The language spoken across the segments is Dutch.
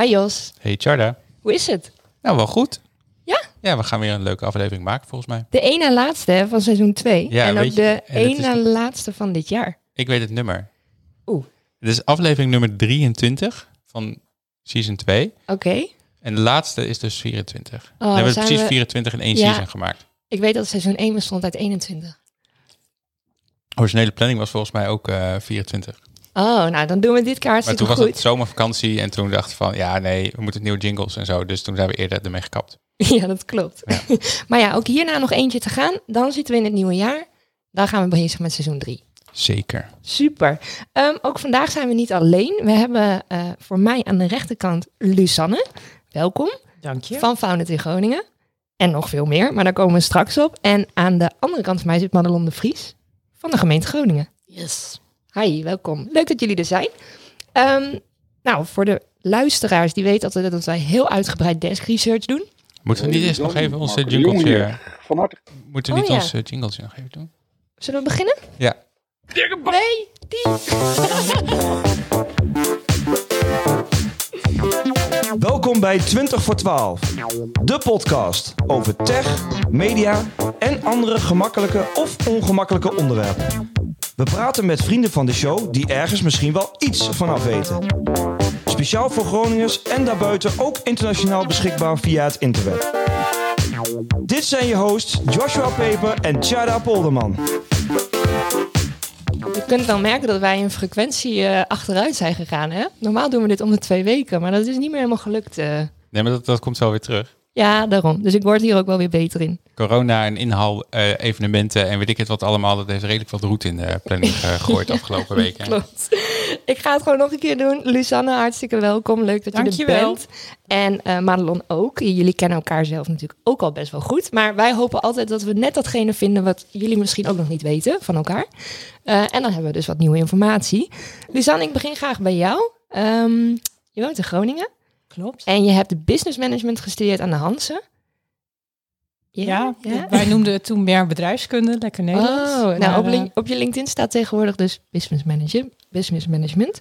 Hi Jos, Hey Charda. hoe is het? Nou, wel goed. Ja? Ja, we gaan weer een leuke aflevering maken volgens mij. De ene laatste hè, van seizoen 2 Ja, en ook de en het is- ene laatste van dit jaar. Ik weet het nummer. Oeh. Het is aflevering nummer 23 van season 2. Oké, En de laatste is dus 24. Oh, we hebben precies we- 24 in één Ja. season gemaakt. ik weet dat seizoen 1 bestond uit 21. Originele planning was volgens mij ook eh 24. Oh, nou dan doen we dit keer Maar toen was goed. het zomervakantie en toen dachten we van, ja nee, we moeten nieuwe jingles en zo. Dus toen zijn we eerder ermee gekapt. Ja, dat klopt. Ja. maar ja, ook hierna nog eentje te gaan. Dan zitten we in het nieuwe jaar. Dan gaan we bezig met seizoen 3. Zeker. Super. Ehm, ook vandaag zijn we niet alleen. We hebben eh, voor mij aan de rechterkant Lusanne. Welkom. Dank je. Van Founded in Groningen. En nog veel meer, maar daar komen we straks op. En aan de andere kant van mij zit Madelon de Vries van de gemeente Groningen. Yes. Hi, welkom. Leuk dat jullie er zijn. Ehm, nou, voor de luisteraars die weten altijd dat wij heel uitgebreid desk research doen. Moeten we niet eerst nog even onze jingletje... hier. Van harte. Moeten we Oh, niet ja. ons eh, jingletje nog even doen? Zullen we beginnen? Ja. Nee, die. Welkom bij 20 voor 12, de podcast over tech, media en andere gemakkelijke of ongemakkelijke onderwerpen. We praten met vrienden van de show die ergens misschien wel iets vanaf weten. Speciaal voor Groningers en daarbuiten ook internationaal beschikbaar via het interweb. Dit zijn je hosts Joshua Peper en Chada Polderman. Je kunt wel merken dat wij in frequentie eh, achteruit zijn gegaan. Hè? Normaal doen we dit om de twee weken, maar dat is niet meer helemaal gelukt. eh. Nee, maar dat, dat komt wel weer terug. Ja, daarom. Dus ik word hier ook wel weer beter in. corona en inhaal eh, evenementen en weet ik het wat allemaal. Dat heeft redelijk wat roet in de planning eh, gegooid de afgelopen weken. Klopt. Ik ga het gewoon nog een keer doen. Lusanne, hartstikke welkom. Leuk dat je er Dankjewel. bent. En eh Madelon ook. Jullie kennen elkaar zelf natuurlijk ook al best wel goed. Maar wij hopen altijd dat we net datgene vinden wat jullie misschien ook nog niet weten van elkaar. Eh, en dan hebben we dus wat nieuwe informatie. Lusanne, ik begin graag bij jou. Ehm, je woont in Groningen. Klopt. En je hebt business management gestudeerd aan de Hansen. Ja, wij noemden het toen meer bedrijfskunde, lekker Nederlands. Oh, nou, Maar, op, eh, link- op je LinkedIn staat tegenwoordig dus business manager, business management.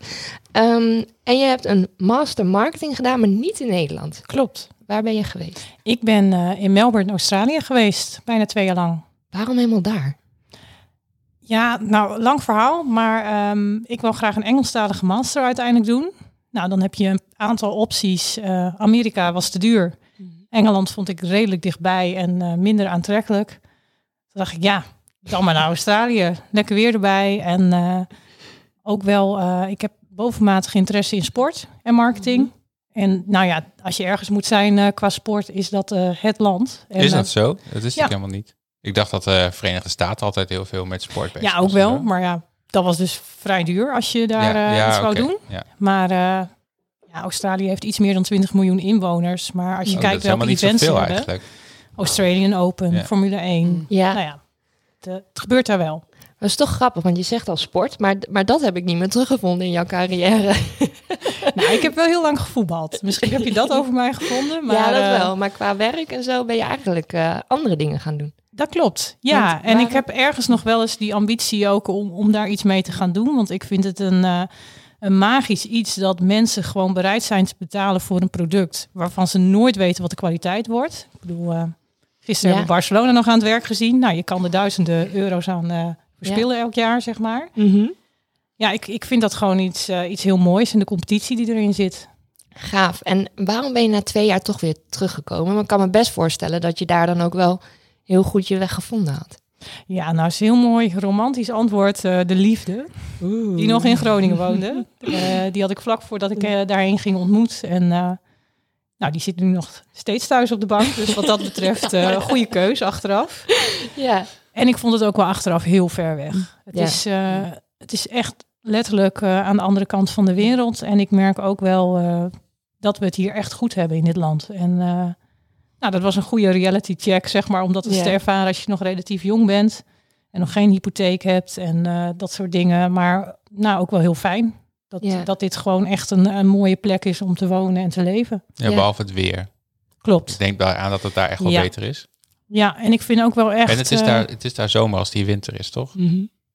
Ehm, en je hebt een master marketing gedaan, maar niet in Nederland. klopt. Waar ben je geweest? Ik ben eh, in Melbourne, Australië geweest, bijna twee jaar lang. Waarom helemaal daar? Ja, nou, lang verhaal, maar ehm, ik wil graag een Engelstalige master uiteindelijk doen. Nou, dan heb je een aantal opties. Eh, Amerika was te duur. Engeland vond ik redelijk dichtbij en eh, minder aantrekkelijk. Toen dacht ik, ja, dan maar naar Australië. Lekker weer erbij. En eh, ook wel, eh, ik heb bovenmatig interesse in sport en marketing. En nou ja, als je ergens moet zijn qua sport, is dat eh, het land. En, Is dat zo? Dat is ja. ik helemaal niet. Ik dacht dat de Verenigde Staten altijd heel veel met sport bezig Ja, ook wel. Maar ja, dat was dus vrij duur als je daar eh, iets wou doen. Ja. Maar eh, ja, Australië heeft iets meer dan 20 miljoen inwoners. Maar als je Oh, kijkt welke events ze zoveel hebben. eigenlijk. Australian Open, Ja. Formule 1. Ja, Nou ja, het gebeurt daar wel. Dat is toch grappig, want je zegt al sport, maar, maar dat heb ik niet meer teruggevonden in jouw carrière. nou, ik heb wel heel lang gevoetbald. Misschien heb je dat over mij gevonden. Maar, ja, dat eh, wel. Maar qua werk en zo ben je eigenlijk eh, andere dingen gaan doen. Dat klopt. Ja, Want en waarom- ik heb ergens nog wel eens die ambitie ook om, om daar iets mee te gaan doen. Want ik vind het een, eh, een magisch iets dat mensen gewoon bereid zijn te betalen voor een product waarvan ze nooit weten wat de kwaliteit wordt. Ik bedoel, eh, gisteren Ja. hebben we Barcelona nog aan het werk gezien. Nou, je kan er duizenden euro's aan eh verspillen elk jaar, zeg maar. Ja, ik, ik vind dat gewoon iets, eh, iets heel moois en de competitie die erin zit. Gaaf. En waarom ben je na twee jaar toch weer teruggekomen? Want ik kan me best voorstellen dat je daar dan ook wel heel goed je weg gevonden had. Ja, nou is een heel mooi romantisch antwoord. eh, de liefde, die nog in Groningen woonde. Eh, die had ik vlak voordat ik daarheen ging ontmoet. En nou, die zit nu nog steeds thuis op de bank. Dus wat dat betreft, goede keus achteraf. Ja. En ik vond het ook wel achteraf heel ver weg. Het, Ja. is, eh, het is echt letterlijk eh, aan de andere kant van de wereld. En ik merk ook wel eh, dat we het hier echt goed hebben in dit land. En eh, nou, dat was een goede reality check, zeg maar, om dat eens Ja. te ervaren als je nog relatief jong bent. En nog geen hypotheek hebt en eh, dat soort dingen. Maar nou, ook wel heel fijn. Dat, Ja. dat dit gewoon echt een, een mooie plek is om te wonen en te leven. Ja, behalve het weer. Klopt. Ik denk daar aan dat het daar echt wel Ja. beter is. Ja, en ik vind ook wel echt en het is, eh, daar, het is daar zomer als die winter is, toch?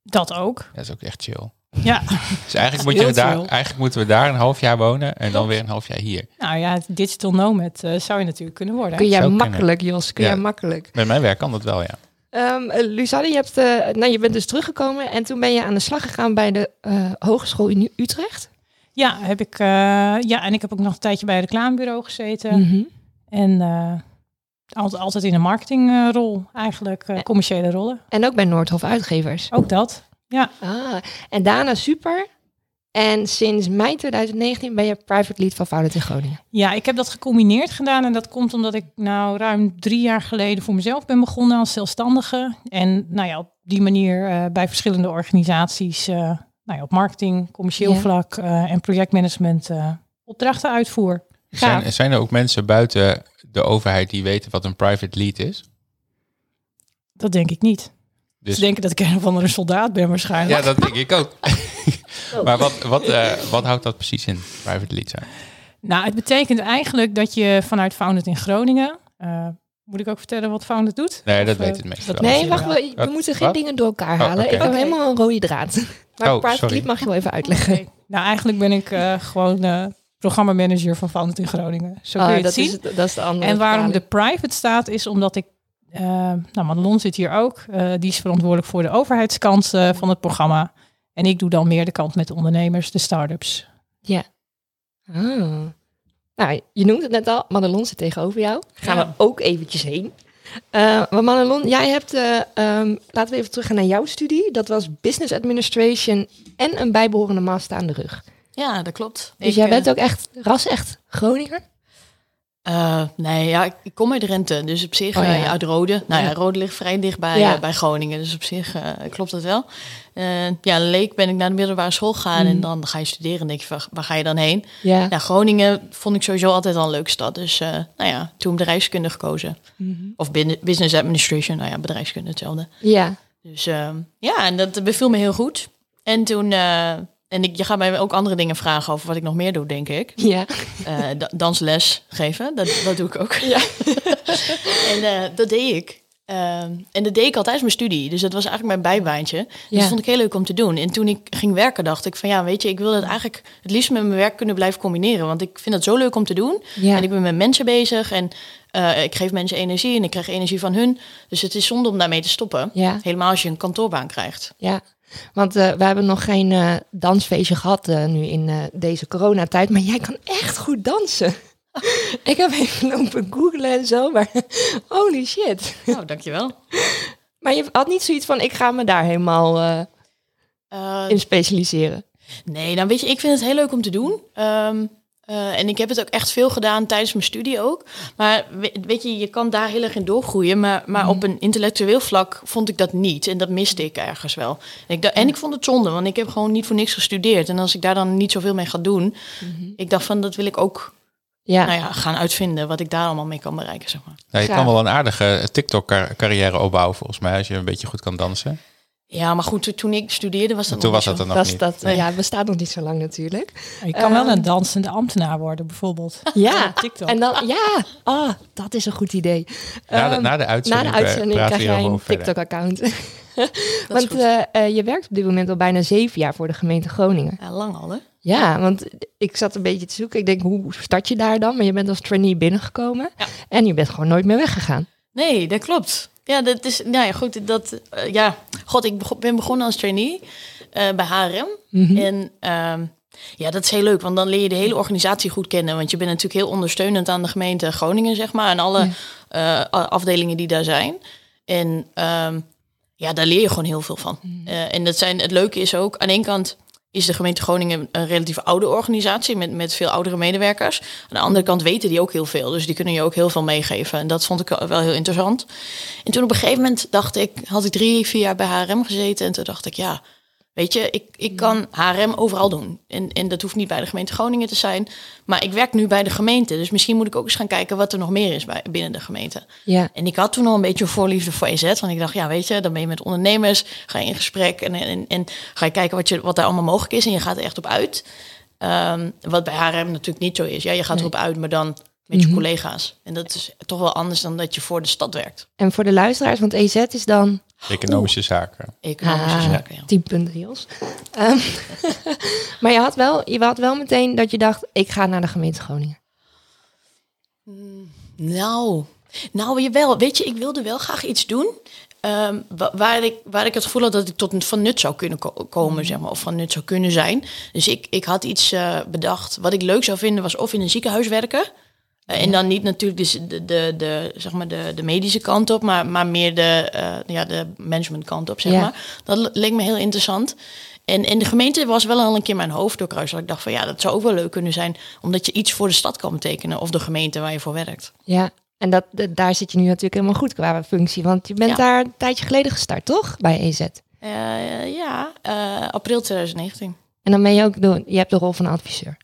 dat ook. Dat is ook echt chill. Ja, Dus eigenlijk, moet je daar, eigenlijk moeten we daar een half jaar wonen en dan weer een half jaar hier. nou ja, digital nomad eh, zou je natuurlijk kunnen worden. Kun jij Zou kunnen. makkelijk, Jos, kun Ja. jij makkelijk. Met mijn werk kan dat wel, ja. Ehm eh, Luzanne, je, hebt, eh, nou, je bent dus teruggekomen en toen ben je aan de slag gegaan bij de eh, Hogeschool in Utrecht. Ja, heb ik, eh, ja, en ik heb ook nog een tijdje bij een reclamebureau gezeten. Mhm. En eh, altijd, altijd in een marketingrol eigenlijk, eh, commerciële rollen. En ook bij Noordhof Uitgevers. Ook dat. Ja, Ah, en daarna super. En sinds mei 2019 ben je private lead van Founded in Groningen. Ja, ik heb dat gecombineerd gedaan en dat komt omdat ik nou ruim drie jaar geleden voor mezelf ben begonnen als zelfstandige. En nou ja, op die manier eh, bij verschillende organisaties eh, nou ja, op marketing, commercieel Ja. vlak eh, en projectmanagement eh, opdrachten uitvoer. Gaaf. Zijn, zijn er ook mensen buiten de overheid die weten wat een private lead is? Dat denk ik niet. Dus, Ze denken dat ik een of andere soldaat ben waarschijnlijk. ja, dat denk ik ook. maar wat, wat, eh, wat houdt dat precies in, private lead zijn? Nou, het betekent eigenlijk dat je vanuit Founded in Groningen... eh, moet ik ook vertellen wat Founded doet? Nee, dat Of, eh, weet het meestal. Nee, wacht, wel. we, we moeten geen Wat? dingen door elkaar Oh, halen. Ik heb helemaal een rode draad. Maar Oh, private sorry. lead mag je wel even uitleggen. Nou, eigenlijk ben ik eh, gewoon eh programmamanager van Founded in Groningen. Zo kun Oh, je het dat, zien. is, het- dat is de andere En waarom de private staat, is omdat ik... eh nou, Madelon zit hier ook. Eh, die is verantwoordelijk voor de overheidskant eh, van het programma. En ik doe dan meer de kant met de ondernemers, de start-ups. Ah. Nou, je noemt het net al. Madelon zit tegenover jou. Gaan Ja. we ook eventjes heen. Maar Madelon, jij hebt... eh, ehm, laten we even teruggaan naar jouw studie. Dat was Business Administration en een bijbehorende master aan de rug. Ja, dat klopt. Dus Ik, jij eh, bent ook echt ras echt Groninger? eh, nee, ja, ik, kom uit Drenthe, dus op zich Oh, ja. eh, uit Rode. Nou ja. Rode ligt vrij dicht bij, Ja. eh, bij Groningen, dus op zich eh, klopt dat wel. Eh, ja, Leek ben ik naar de middelbare school gegaan Mhm. en dan ga je studeren en denk je, waar, waar ga je dan heen? Ja. Ja, Groningen vond ik sowieso altijd al een leuke stad, dus eh, nou ja, toen bedrijfskunde gekozen. Mhm. Of bin- business administration, nou ja, bedrijfskunde hetzelfde. Ja. Dus ehm, ja, en dat beviel me heel goed. En toen, eh, en ik, je gaat mij ook andere dingen vragen over wat ik nog meer doe, denk ik. Ja. Eh, da- dansles geven, dat, dat doe ik ook. Ja. en eh, dat deed ik. Ehm, en dat deed ik al tijdens mijn studie. Dus dat was eigenlijk mijn bijbaantje. Dus Ja. dat vond ik heel leuk om te doen. En toen ik ging werken, dacht ik van ja, weet je, ik wil dat eigenlijk het liefst met mijn werk kunnen blijven combineren. Want ik vind het zo leuk om te doen. Ja. En ik ben met mensen bezig en eh, ik geef mensen energie en ik krijg energie van hun. Dus het is zonde om daarmee te stoppen. Ja. Helemaal als je een kantoorbaan krijgt. Ja, want eh, we hebben nog geen eh, dansfeestje gehad eh, nu in deze coronatijd. Maar jij kan echt goed dansen. ik heb even lopen googlen en zo, maar holy shit. Nou, dankjewel. Maar je had niet zoiets van, ik ga me daar helemaal in specialiseren. Nee, nou weet je, ik vind het heel leuk om te doen. Ehm, eh, en ik heb het ook echt veel gedaan tijdens mijn studie ook. Maar we- weet je, je kan daar heel erg in doorgroeien. Maar, maar op een intellectueel vlak vond ik dat niet. En dat miste ik ergens wel. En ik, en ik vond het zonde, want ik heb gewoon niet voor niks gestudeerd. En als ik daar dan niet zoveel mee ga doen... Ik dacht van, dat wil ik ook Ja, nou ja, gaan uitvinden. Wat ik daar allemaal mee kan bereiken, zeg maar. Nou, je kan wel een aardige TikTok-carrière opbouwen volgens mij, als je een beetje goed kan dansen. Ja, maar goed, to- toen ik studeerde was dat Toen nog was niet dat zo. er nog dat, niet. dat, Nee. ja, het bestaat nog niet zo lang natuurlijk. Je kan wel Ehm. een dansende ambtenaar worden, bijvoorbeeld. Ja, Op TikTok. en dan, ja, oh, dat is een goed idee. Na de, Ehm, na de Na uitzending, de uitzending eh, krijg jij hierover een. TikTok-account. Want eh, eh, je werkt op dit moment al bijna zeven jaar voor de gemeente Groningen. Ja, lang al, hè? Ja, want ik zat een beetje te zoeken. Ik denk, hoe start je daar dan? Maar je bent als trainee binnengekomen. Ja. En je bent gewoon nooit meer weggegaan. Nee, dat klopt. Ja, dat is, nou ja, goed, dat, eh, ja, god, ik ben begonnen als trainee eh, bij HRM. Mhm. En ehm, ja, dat is heel leuk, want dan leer je de hele organisatie goed kennen. Want je bent natuurlijk heel ondersteunend aan de gemeente Groningen, zeg maar, en alle eh, afdelingen die daar zijn. En ehm, ja, daar leer je gewoon heel veel van. Eh, en dat zijn, het leuke is ook, aan de ene kant is de gemeente Groningen een relatief oude organisatie met, met veel oudere medewerkers. Aan de andere kant weten die ook heel veel, dus die kunnen je ook heel veel meegeven. En dat vond ik wel heel interessant. En toen op een gegeven moment dacht ik, had ik drie, vier jaar bij HRM gezeten en toen dacht ik, ja, Weet je, ik, ik kan HRM overal doen. En, en dat hoeft niet bij de gemeente Groningen te zijn. Maar ik werk nu bij de gemeente. Dus misschien moet ik ook eens gaan kijken wat er nog meer is bij, binnen de gemeente. Ja, En ik had toen al een beetje een voorliefde voor EZ. Want ik dacht, ja, weet je, dan ben je met ondernemers, ga je in gesprek en, en, en ga je kijken wat, je, wat daar allemaal mogelijk is. En je gaat er echt op uit. Ehm, wat bij HRM natuurlijk niet zo is. Ja, je gaat Nee. erop uit, maar dan met je Mhm. collega's. En dat is toch wel anders dan dat je voor de stad werkt. en voor de luisteraars, want EZ is dan... Economische zaken. Economische Ah, zaken, ja. 10 punten, Jos. Ehm, maar je had, wel, je had wel meteen dat je dacht, ik ga naar de gemeente Groningen. Nou, nou jawel. Weet je, ik wilde wel graag iets doen. ehm, wa- waar, ik, waar ik het gevoel had dat ik tot een van nut zou kunnen ko- komen, zeg maar, of van nut zou kunnen zijn. Dus ik, ik had iets eh, bedacht. Wat ik leuk zou vinden was of in een ziekenhuis werken. Eh, En dan niet natuurlijk dus de, de, de, zeg maar de, de medische kant op, maar, maar meer de, eh, ja, de management kant op, zeg Ja. maar. Dat le- leek me heel interessant. En, en de gemeente was wel al een keer mijn hoofd doorkruis. Dat ik dacht van ja, dat zou ook wel leuk kunnen zijn. Omdat je iets voor de stad kan betekenen. Of de gemeente waar je voor werkt. Ja, en dat, dat- daar zit je nu natuurlijk helemaal goed qua functie. Want je bent Ja. daar een tijdje geleden gestart, toch? Bij EZ. Eh, ja, april 2019. En dan ben je ook, de, je hebt de rol van adviseur.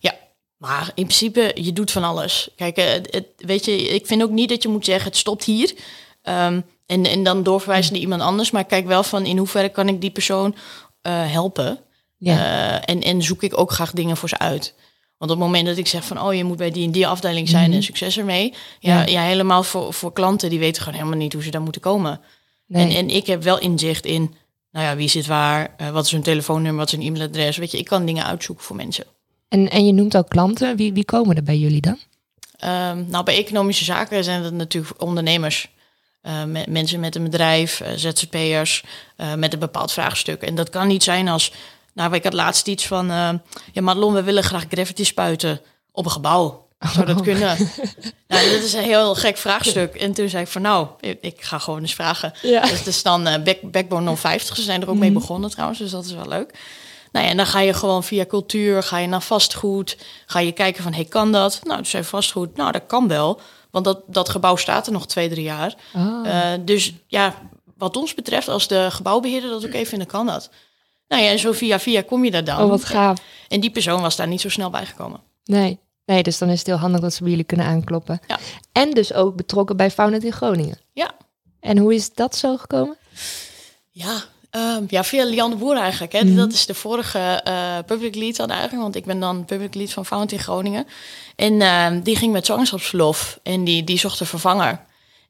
Ja, maar in principe, je doet van alles. Kijk, eh, het, weet je, ik vind ook niet dat je moet zeggen, het stopt hier. Ehm, en, en dan doorverwijzen naar iemand anders. Maar kijk wel van, in hoeverre kan ik die persoon eh, helpen? Ja. Eh, en, en zoek ik ook graag dingen voor ze uit. Want op het moment dat ik zeg van, oh, je moet bij die en die afdeling zijn Mhm. en succes ermee. Ja, Ja. ja. helemaal voor, voor klanten, die weten gewoon helemaal niet hoe ze daar moeten komen. nee. En, en ik heb wel inzicht in, nou ja, wie zit waar, wat is hun telefoonnummer, wat is hun e-mailadres. Weet je, ik kan dingen uitzoeken voor mensen. En, en je noemt ook klanten. Wie, wie komen er bij jullie dan? Ehm, nou, bij economische zaken zijn het natuurlijk ondernemers. Eh, me- mensen met een bedrijf, eh, ZZP'ers, eh, met een bepaald vraagstuk. En dat kan niet zijn als... Nou, ik had laatst iets van... ja, Madelon, we willen graag gravity spuiten op een gebouw. Zou dat kunnen? nou, dat is een heel gek vraagstuk. En toen zei ik van nou, ik, ik ga gewoon eens vragen. Ja. Dus er staan eh, back, Backbone 050. Ze zijn er ook mee begonnen trouwens, dus dat is wel leuk. Nou ja, en dan ga je gewoon via cultuur, ga je naar vastgoed. Ga je kijken van, hey, kan dat? Nou, dus zei vastgoed, nou, dat kan wel. Want dat, dat gebouw staat er nog twee, drie jaar. Oh. Eh, dus ja, wat ons betreft, als de gebouwbeheerder dat ook even vindt, dan kan dat. Nou ja, en zo via via kom je daar dan. oh, wat gaaf. En die persoon was daar niet zo snel bij gekomen. Nee. nee, dus dan is het heel handig dat ze bij jullie kunnen aankloppen. Ja. En dus ook betrokken bij Founded in Groningen. Ja, En hoe is dat zo gekomen? Ja, ehm, ja via Lianne Boer eigenlijk. Hè. Mhm. Dat is de vorige eh, public lead dan eigenlijk. Want ik ben dan public lead van Found in Groningen. En ehm, die ging met zwangerschapsverlof. En die, die zocht een vervanger.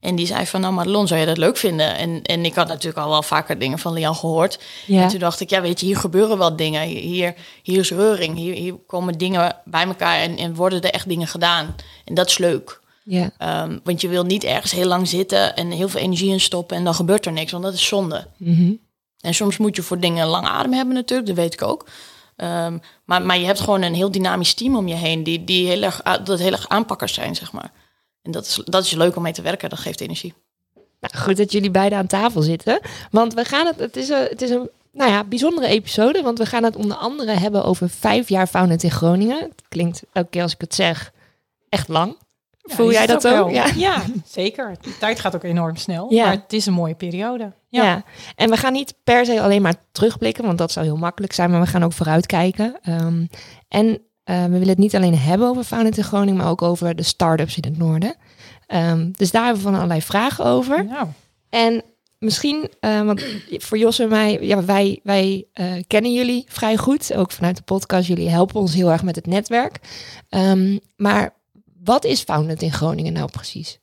En die zei van, nou Madelon, zou je dat leuk vinden? En, en ik had natuurlijk al wel vaker dingen van Lian gehoord. Ja. En toen dacht ik, ja weet je, hier gebeuren wel dingen. Hier, hier is reuring. Hier, hier komen dingen bij elkaar en, en worden er echt dingen gedaan. En dat is leuk. Ja. Ehm, want je wil niet ergens heel lang zitten en heel veel energie in stoppen en dan gebeurt er niks, want dat is zonde. Mhm. En soms moet je voor dingen lang adem hebben natuurlijk, dat weet ik ook. Ehm, maar, maar je hebt gewoon een heel dynamisch team om je heen die, die heel erg, dat heel erg aanpakkers zijn, zeg maar. En dat is, dat is leuk om mee te werken, dat geeft energie. Nou, goed dat jullie beiden aan tafel zitten. Want we gaan het, het is een, het is een nou ja, bijzondere episode. Want we gaan het onder andere hebben over vijf jaar Founded in Groningen. Het klinkt elke keer als ik het zeg echt lang. Ja, Voel jij dat ook? wel. Ja. Ja. zeker. De tijd gaat ook enorm snel. Ja. Maar het is een mooie periode. Ja. Ja. en we gaan niet per se alleen maar terugblikken, want dat zou heel makkelijk zijn, maar we gaan ook vooruitkijken. Ehm, en eh, we willen het niet alleen hebben over Founded in Groningen, maar ook over de start-ups in het noorden. Ehm, dus daar hebben we van allerlei vragen over. Nou, En misschien, eh, want voor Jos en mij, ja, wij, wij eh, kennen jullie vrij goed, ook vanuit de podcast. Jullie helpen ons heel erg met het netwerk. Ehm, maar wat is Founded in Groningen nou precies?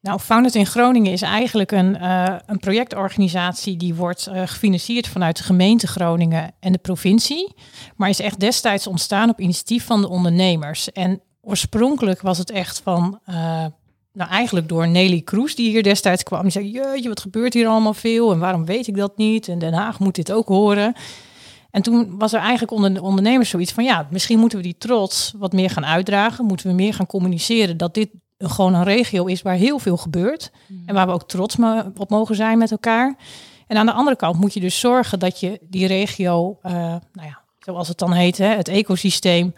Nou, Founded in Groningen is eigenlijk een, eh, een projectorganisatie die wordt eh, gefinancierd vanuit de gemeente Groningen en de provincie. Maar is echt destijds ontstaan op initiatief van de ondernemers. En oorspronkelijk was het echt van, eh, nou eigenlijk door Nelly Kroes die hier destijds kwam. Die zei, jeetje, wat gebeurt hier allemaal veel en waarom weet ik dat niet? En Den Haag moet dit ook horen. En toen was er eigenlijk onder de ondernemers zoiets van, ja, misschien moeten we die trots wat meer gaan uitdragen. Moeten we meer gaan communiceren dat dit gewoon een regio is waar heel veel gebeurt. En waar we ook trots op mogen zijn met elkaar. En aan de andere kant moet je dus zorgen dat je die regio, eh, nou ja, zoals het dan heet, hè, het ecosysteem,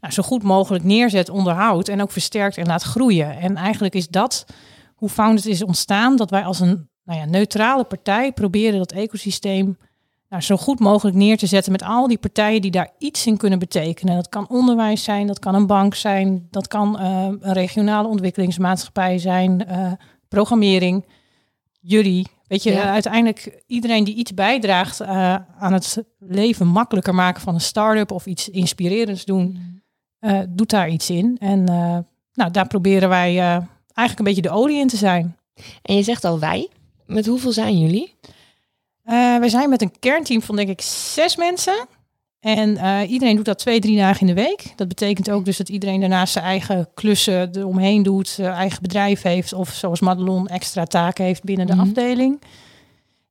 nou, zo goed mogelijk neerzet, onderhoudt en ook versterkt en laat groeien. En eigenlijk is dat hoe Founded is ontstaan, dat wij als een nou ja, neutrale partij proberen dat ecosysteem nou, zo goed mogelijk neer te zetten met al die partijen die daar iets in kunnen betekenen. Dat kan onderwijs zijn, dat kan een bank zijn, dat kan eh, een regionale ontwikkelingsmaatschappij zijn, eh, programmering, jullie. Weet je, Ja. uiteindelijk iedereen die iets bijdraagt eh, aan het leven makkelijker maken van een start-up of iets inspirerends doen, eh, doet daar iets in. En nou, daar proberen wij eigenlijk een beetje de olie in te zijn. En je zegt al wij. met hoeveel zijn jullie? Uh, we zijn met een kernteam van denk ik zes mensen. En uh, iedereen doet dat twee, drie dagen in de week. Dat betekent ook dus dat iedereen daarnaast zijn eigen klussen eromheen doet, zijn eigen bedrijf heeft of zoals Madelon extra taken heeft binnen de Mhm. afdeling.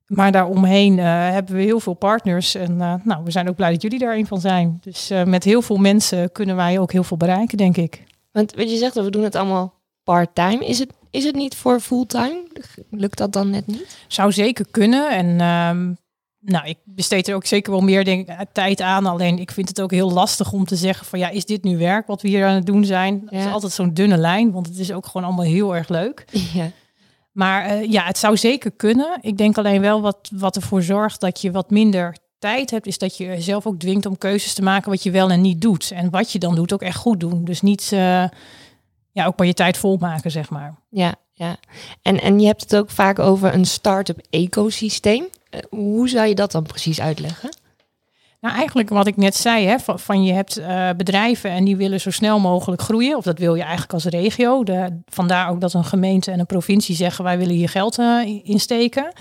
Maar daaromheen uh, hebben we heel veel partners en uh, nou, we zijn ook blij dat jullie daar een van zijn. Dus met heel veel mensen kunnen wij ook heel veel bereiken, denk ik. Want wat je zegt, we doen het allemaal part-time. Is het, is het niet voor fulltime? Lukt dat dan net niet? Zou zeker kunnen en um, nou, ik besteed er ook zeker wel meer denk, tijd aan. Alleen ik vind het ook heel lastig om te zeggen van ja, is dit nu werk wat we hier aan het doen zijn? Dat ja. is altijd zo'n dunne lijn, want het is ook gewoon allemaal heel erg leuk. Ja. Maar uh, ja, het zou zeker kunnen. Ik denk alleen wel wat, wat ervoor zorgt dat je wat minder tijd hebt, is dat je jezelf ook dwingt om keuzes te maken wat je wel en niet doet. En wat je dan doet ook echt goed doen. Dus niet uh, ja, ook maar je tijd volmaken, zeg maar. Ja, ja. En, en je hebt het ook vaak over een start-up ecosysteem. Uh, hoe zou je dat dan precies uitleggen? Nou, eigenlijk wat ik net zei, hè, van, van je hebt uh, bedrijven en die willen zo snel mogelijk groeien. Of dat wil je eigenlijk als regio. De, vandaar ook dat een gemeente en een provincie zeggen wij willen hier geld uh, insteken.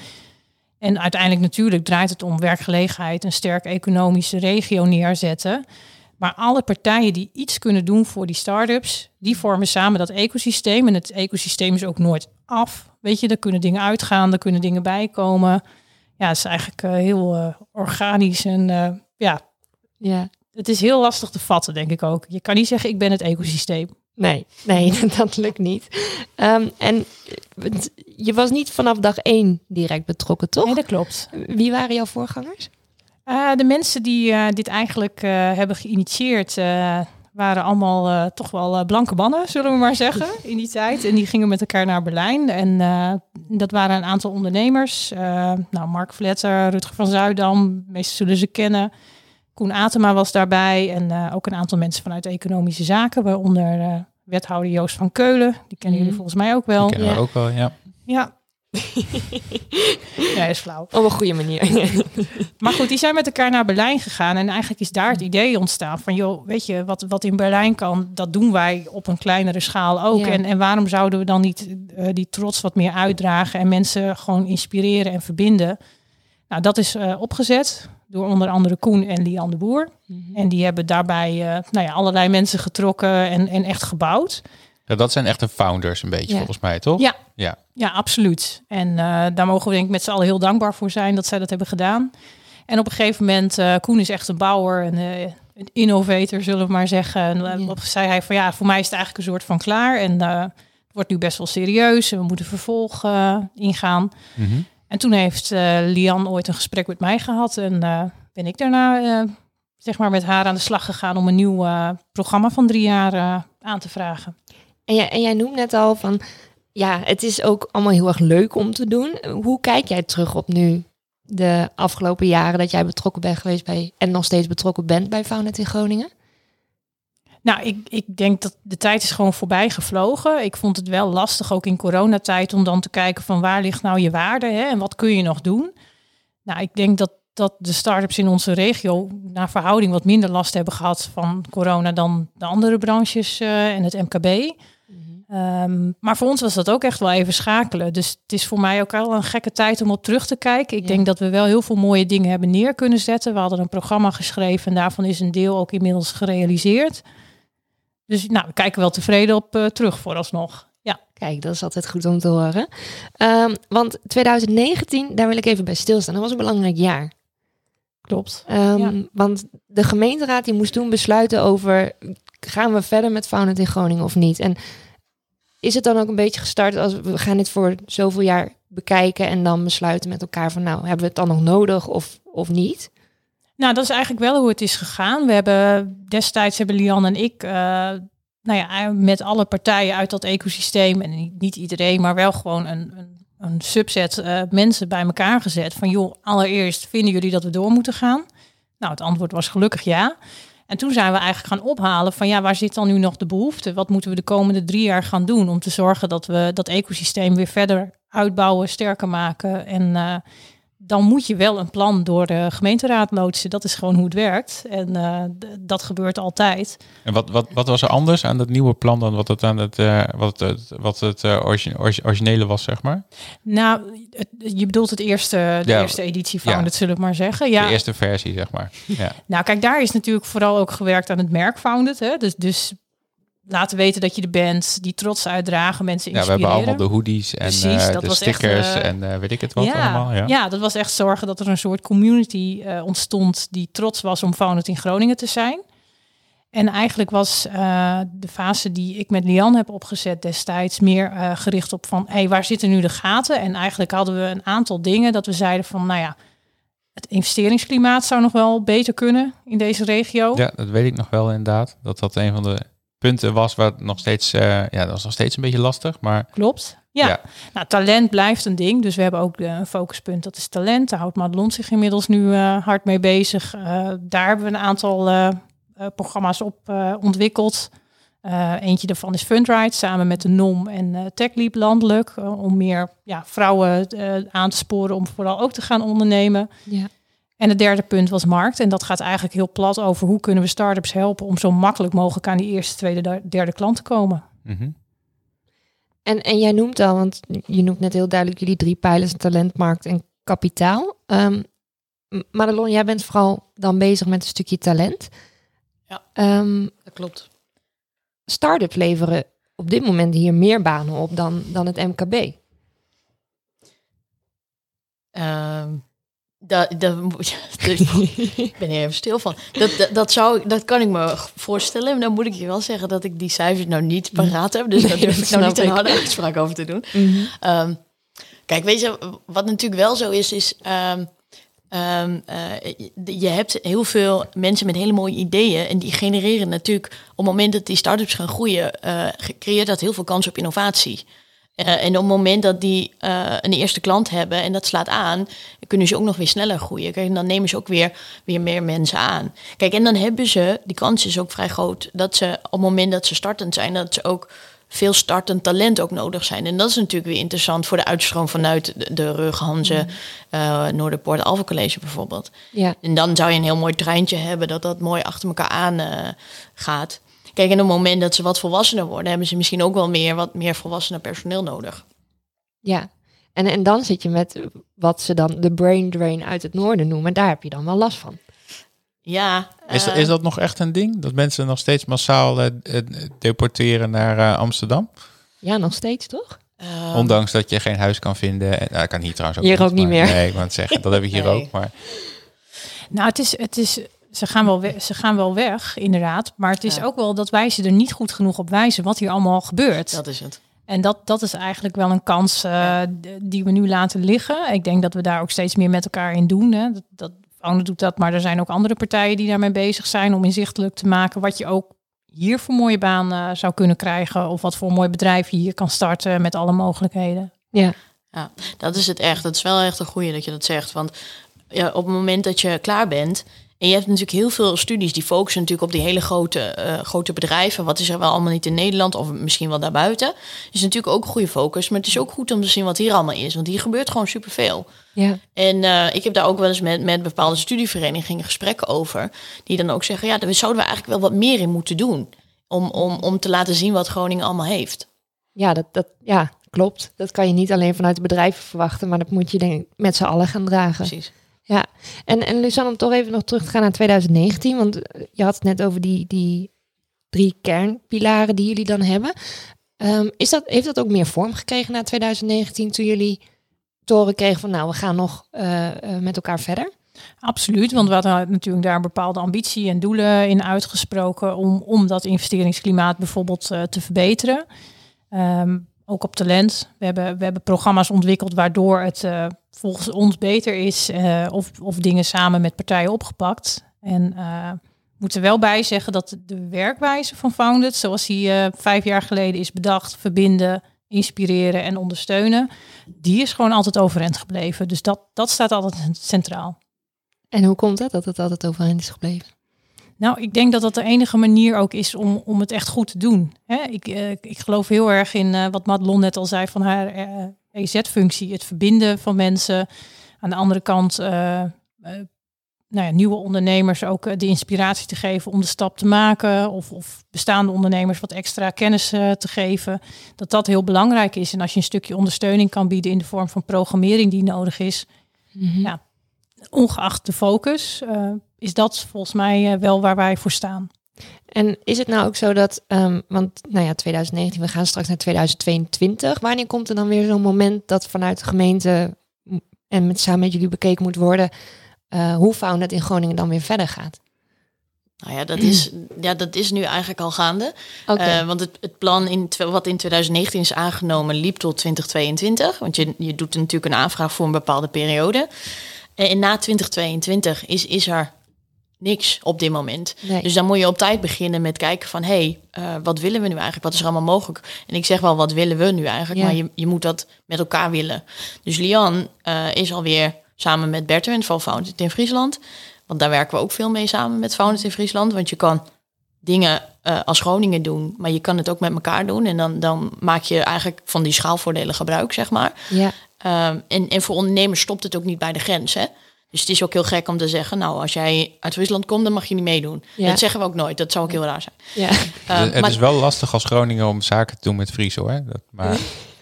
En uiteindelijk natuurlijk draait het om werkgelegenheid, een sterk economische regio neerzetten. Maar alle partijen die iets kunnen doen voor die start-ups, die vormen samen dat ecosysteem. En het ecosysteem is ook nooit af. Weet je, er kunnen dingen uitgaan, er kunnen dingen bijkomen. Ja, het is eigenlijk uh, heel uh, organisch en uh, ja. ja, het is heel lastig te vatten, denk ik ook. Je kan niet zeggen, ik ben het ecosysteem. Nee, nee, dat lukt niet. Um, en je was niet vanaf dag één direct betrokken, toch? Nee, dat klopt. Wie waren jouw voorgangers? Uh, de mensen die uh, dit eigenlijk uh, hebben geïnitieerd waren allemaal toch wel blanke mannen, zullen we maar zeggen, in die tijd. En die gingen met elkaar naar Berlijn. En dat waren een aantal ondernemers. nou, Mark Vletter, Rutger van Zuidam, meestal zullen ze kennen. Koen Atema was daarbij en ook een aantal mensen vanuit economische zaken, waaronder wethouder Joost van Keulen. Die kennen jullie volgens mij ook wel. Die kennen we ook wel, ja. Ja. ja, is flauw. Op een goede manier. maar goed, die zijn met elkaar naar Berlijn gegaan. En eigenlijk is daar het idee ontstaan van... joh, weet je, wat, wat in Berlijn kan, dat doen wij op een kleinere schaal ook. Ja. En, en waarom zouden we dan niet uh, die trots wat meer uitdragen... en mensen gewoon inspireren en verbinden? Nou, dat is uh, opgezet door onder andere Koen en Lian de Boer. Mhm. En die hebben daarbij uh, nou ja, allerlei mensen getrokken en, en echt gebouwd. Ja, dat zijn echte founders een beetje, Ja. volgens mij, toch? Ja. ja. Ja, absoluut. En uh, daar mogen we denk ik met z'n allen heel dankbaar voor zijn dat zij dat hebben gedaan. En op een gegeven moment, uh, Koen is echt een bouwer, en, uh, een innovator zullen we maar zeggen. En uh, zei hij van ja, voor mij is het eigenlijk een soort van klaar. En uh, het wordt nu best wel serieus en we moeten vervolg uh, ingaan. Mhm. En toen heeft uh, Lian ooit een gesprek met mij gehad en uh, ben ik daarna uh, zeg maar met haar aan de slag gegaan om een nieuw uh, programma van drie jaar uh, aan te vragen. En jij, en jij noemt net al van, ja, het is ook allemaal heel erg leuk om te doen. Hoe kijk jij terug op nu de afgelopen jaren dat jij betrokken bent geweest bij en nog steeds betrokken bent bij Faunet in Groningen? Nou, ik, ik denk dat de tijd is gewoon voorbij gevlogen. Ik vond het wel lastig, ook in coronatijd, om dan te kijken van waar ligt nou je waarde hè, en wat kun je nog doen. Nou, ik denk dat, dat de start-ups in onze regio naar verhouding wat minder last hebben gehad van corona dan de andere branches uh, en het MKB. Um, maar voor ons was dat ook echt wel even schakelen. Dus het is voor mij ook al een gekke tijd om op terug te kijken. Ik Ja. denk dat we wel heel veel mooie dingen hebben neer kunnen zetten. We hadden een programma geschreven en daarvan is een deel ook inmiddels gerealiseerd. Dus nou, we kijken wel tevreden op uh, terug vooralsnog. Ja. Kijk, dat is altijd goed om te horen. Um, want 2019, daar wil ik even bij stilstaan. Dat was een belangrijk jaar. Klopt. Um, Ja. Want de gemeenteraad die moest toen besluiten over... gaan we verder met Faunet in Groningen of niet? En is het dan ook een beetje gestart als we gaan dit voor zoveel jaar bekijken... en dan besluiten met elkaar van nou, hebben we het dan nog nodig of, of niet? Nou, dat is eigenlijk wel hoe het is gegaan. We hebben destijds hebben Lian en ik, uh, nou ja, met alle partijen uit dat ecosysteem en niet, iedereen, maar wel gewoon een, een, een subset uh, mensen bij elkaar gezet. Van joh, allereerst vinden jullie dat we door moeten gaan? Nou, het antwoord was gelukkig ja. En toen zijn we eigenlijk gaan ophalen van ja, waar zit dan nu nog de behoefte? Wat moeten we de komende drie jaar gaan doen om te zorgen dat we dat ecosysteem weer verder uitbouwen, sterker maken en uh, dan moet je wel een plan door de gemeenteraad loodsen. Dat is gewoon hoe het werkt. En uh, dat gebeurt altijd. En wat, wat, wat was er anders aan dat nieuwe plan dan wat het aan het, uh, wat het, wat het uh, origine, originele was, zeg maar? Nou, het, je bedoelt het eerste, de ja, eerste editie van, ja. dat zullen we maar zeggen. Ja. De eerste versie, zeg maar. Ja. nou, kijk, daar is natuurlijk vooral ook gewerkt aan het merk Founded. Hè? Dus, dus laten weten dat je er bent, die trots uitdragen, mensen inspireren. Ja, we hebben allemaal de hoodies en Precies, uh, de stickers echt, uh, en uh, weet ik het wat ja, allemaal. Ja. ja, dat was echt zorgen dat er een soort community ontstond die trots was om Founded in Groningen te zijn. En eigenlijk was de fase die ik met Lian heb opgezet destijds meer gericht op van, hé, hey, waar zitten nu de gaten? En eigenlijk hadden we een aantal dingen dat we zeiden van, nou ja, het investeringsklimaat zou nog wel beter kunnen in deze regio. Ja, dat weet ik nog wel inderdaad. Dat dat een van de punten was waar nog steeds, uh, ja, dat was nog steeds een beetje lastig. Maar klopt. Ja. ja. nou talent blijft een ding. Dus we hebben ook een focuspunt, dat is talent. Daar houdt Madelon zich inmiddels nu uh, hard mee bezig. Uh, daar hebben we een aantal programma's op ontwikkeld. eentje daarvan is Fundride, samen met de NOM en TechLeap landelijk. om meer ja, vrouwen aan te sporen om vooral ook te gaan ondernemen. Ja. En het derde punt was markt. En dat gaat eigenlijk heel plat over hoe kunnen we start-ups helpen om zo makkelijk mogelijk aan die eerste, tweede, derde klant te komen. Mm En, en jij noemt al, want je noemt net heel duidelijk jullie drie pijlers, talentmarkt en kapitaal. Um, Madelon, jij bent vooral dan bezig met een stukje talent. Ja, um, dat klopt. Startups leveren op dit moment hier meer banen op dan, dan het MKB. Um, dat, dat, ik ben hier even stil van. Dat, dat, zou, dat kan ik me voorstellen. Maar dan moet ik je wel zeggen dat ik die cijfers nou niet paraat heb. Dus daar durf ik nou niet een harde uitspraak over te doen. Mm um, kijk, weet je, wat natuurlijk wel zo is, is... Um, um, uh, je hebt heel veel mensen met hele mooie ideeën. En die genereren natuurlijk, op het moment dat die start-ups gaan groeien... Uh, creëert dat heel veel kans op innovatie. Uh, en op het moment dat die uh, een eerste klant hebben en dat slaat aan, kunnen ze ook nog weer sneller groeien. Kijk, en dan nemen ze ook weer, weer meer mensen aan. Kijk, en dan hebben ze, die kans is ook vrij groot, dat ze op het moment dat ze startend zijn, dat ze ook veel startend talent ook nodig zijn. En dat is natuurlijk weer interessant voor de uitstroom vanuit de, de mm. uh, Noorderpoort, Alpha College bijvoorbeeld. Ja. En dan zou je een heel mooi treintje hebben dat dat mooi achter elkaar aan gaat. Kijk, en op het moment dat ze wat volwassener worden, hebben ze misschien ook wel meer wat meer volwassenen personeel nodig. Ja, en, en dan zit je met wat ze dan de brain drain uit het noorden noemen. Daar heb je dan wel last van. Ja. Is, uh, is dat nog echt een ding? Dat mensen nog steeds massaal uh, deporteren naar uh, Amsterdam? Ja, nog steeds toch? Um, Ondanks dat je geen huis kan vinden. En, nou, kan hier trouwens ook hier niet, ook niet meer. Nee, ik het zeggen, dat heb ik hier nee. ook. Maar... Nou, het is, het is ze gaan wel, weg, ze gaan wel weg, inderdaad. Maar het is ook wel dat wij ze er niet goed genoeg op wijzen wat hier allemaal gebeurt. Dat is het. En dat, dat is eigenlijk wel een kans uh, die we nu laten liggen. Ik denk dat we daar ook steeds meer met elkaar in doen. Hè. Dat, dat doet dat, maar er zijn ook andere partijen die daarmee bezig zijn om inzichtelijk te maken wat je ook hier voor mooie baan uh, zou kunnen krijgen. Of wat voor een mooi bedrijf je hier kan starten met alle mogelijkheden. Ja. ja, dat is het echt. Dat is wel echt een goede dat je dat zegt. Want ja, op het moment dat je klaar bent, en je hebt natuurlijk heel veel studies die focussen natuurlijk op die hele grote, uh, grote bedrijven. Wat is er wel allemaal niet in Nederland of misschien wel daarbuiten. Is natuurlijk ook een goede focus. Maar het is ook goed om te zien wat hier allemaal is. Want hier gebeurt gewoon superveel. Ja. En uh, ik heb daar ook wel eens met, met bepaalde studieverenigingen gesprekken over. Die dan ook zeggen, ja, daar zouden we eigenlijk wel wat meer in moeten doen. Om, om, om te laten zien wat Groningen allemaal heeft. Ja, dat, dat, ja, klopt. Dat kan je niet alleen vanuit de bedrijven verwachten. Maar dat moet je denk ik met z'n allen gaan dragen. Precies. Ja, en, en Luzanne, om toch even nog terug te gaan naar 2019, want eh, je had het net over die, die drie kernpilaren die jullie dan hebben. Um, is dat, heeft dat ook meer vorm gekregen na 2019 toen jullie toren kregen van nou, we gaan nog uh, uh, met elkaar verder? Absoluut, want we hadden natuurlijk daar bepaalde ambitie en doelen in uitgesproken om, om dat investeringsklimaat bijvoorbeeld te verbeteren. Um, ook op talent. We hebben, we hebben programma's ontwikkeld waardoor het volgens ons beter is uh, of, of dingen samen met partijen opgepakt. En uh, moeten wel bij zeggen dat de werkwijze van Founded, zoals die vijf jaar geleden is bedacht, verbinden, inspireren en ondersteunen, die is gewoon altijd overeind gebleven. Dus dat, dat staat altijd centraal. En hoe komt dat dat het altijd overeind is gebleven? Nou, ik denk dat dat de enige manier ook is om, om het echt goed te doen. Hè? Ik, uh, ik geloof heel erg in uh, wat Madelon net al zei van haar EZ-functie. Het verbinden van mensen. Aan de andere kant eh, eh, nou ja, nieuwe ondernemers ook eh, de inspiratie te geven om de stap te maken. Of, of bestaande ondernemers wat extra kennis te geven. Dat dat heel belangrijk is. En als je een stukje ondersteuning kan bieden in de vorm van programmering die nodig is. Ja, ongeacht de focus, is dat volgens mij wel waar wij voor staan. En is het nou ook zo dat, ehm, want nou ja, 2019, we gaan straks naar 2022. Wanneer komt er dan weer zo'n moment dat vanuit de gemeente en met, samen met jullie bekeken moet worden eh, hoe Founded in Groningen dan weer verder gaat? Nou ja, dat is, ja, dat is nu eigenlijk al gaande. Eh, want het, het plan in, wat in 2019 is aangenomen liep tot 2022. Want je, je doet natuurlijk een aanvraag voor een bepaalde periode. En na 2022 is, is er niks op dit moment. Nee. Dus dan moet je op tijd beginnen met kijken van... hé, hey, wat willen we nu eigenlijk? Wat is er allemaal mogelijk? En ik zeg wel, wat willen we nu eigenlijk? Ja. Maar je, je moet dat met elkaar willen. Dus Lian eh, is alweer samen met Bertrand van Founded in Friesland... want daar werken we ook veel mee samen met Founded in Friesland... want je kan dingen eh, als Groningen doen... maar je kan het ook met elkaar doen... en dan, dan maak je eigenlijk van die schaalvoordelen gebruik, zeg maar... ja, Um, en, en voor ondernemers stopt het ook niet bij de grens. Hè? Dus het is ook heel gek om te zeggen, nou, als jij uit Friesland komt, dan mag je niet meedoen. Ja. Dat zeggen we ook nooit. Dat zou ook heel raar zijn. ja. Um, het maar is wel lastig als Groningen om zaken te doen met Fries hoor. Dat, maar,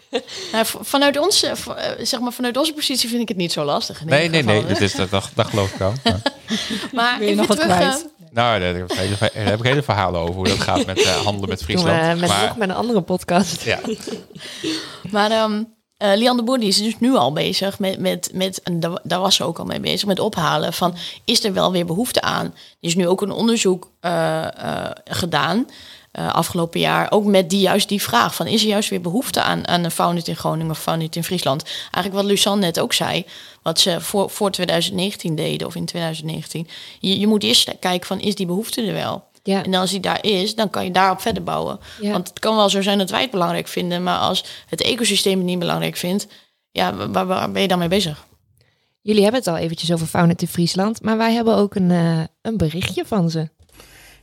nou, vanuit, ons, eh, eh, zeg maar, vanuit onze positie vind ik het niet zo lastig. in nee, ieder nee, geval, nee, dat, is, dat, dat, dat geloof ik ook. Maar- Maar Wil je even nog wat terug, eh, kwijt? nou, daar heb, ik hele, daar heb ik hele verhalen over hoe dat gaat met eh, handelen met Doen Friesland. we met, maar, met een andere podcast. ja, Maar ehm eh, Lian de Boer die is dus nu al bezig met, met, met en daar, was ze ook al mee bezig, met ophalen van is er wel weer behoefte aan? Er is nu ook een onderzoek eh, eh, gedaan afgelopen jaar, ook met die juist die vraag van is er juist weer behoefte aan, aan een Founded in Groningen of Founded in Friesland? Eigenlijk wat Luzanne net ook zei, wat ze voor, voor 2019 deden of in 2019. Je, je moet eerst kijken van is die behoefte er wel? Ja. En als die daar is, dan kan je daarop verder bouwen. Ja. Want het kan wel zo zijn dat wij het belangrijk vinden, maar als het ecosysteem het niet belangrijk vindt, ja, waar, waar ben je dan mee bezig? Jullie hebben het al eventjes over Founded in Friesland, maar wij hebben ook een, eh, een berichtje van ze.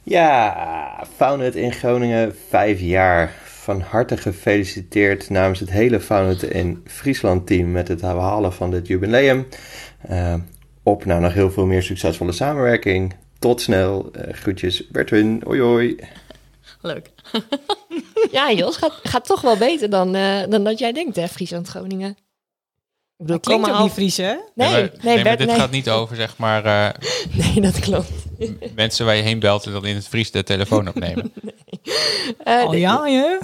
Ja, Founded in Groningen, vijf jaar. Van harte gefeliciteerd namens het hele Founded in Friesland team met het halen van dit jubileum. Eh, op naar nog heel veel meer succesvolle samenwerking. Tot snel. Eh, groetjes Bertwin. Hoi hoi. Leuk. Ja, Jos, gaat, gaat toch wel beter dan, eh, dan dat jij denkt, hè, Friesland Groningen. Ik bedoel, Dat klinkt kom ook maar niet Fries, hè? Nee, maar, nee, maar Bert, dit nee. gaat niet over zeg maar eh, Nee, dat klopt. mensen waar je heen belt en dan in het Fries de telefoon opnemen. Eh, Oh ja, je?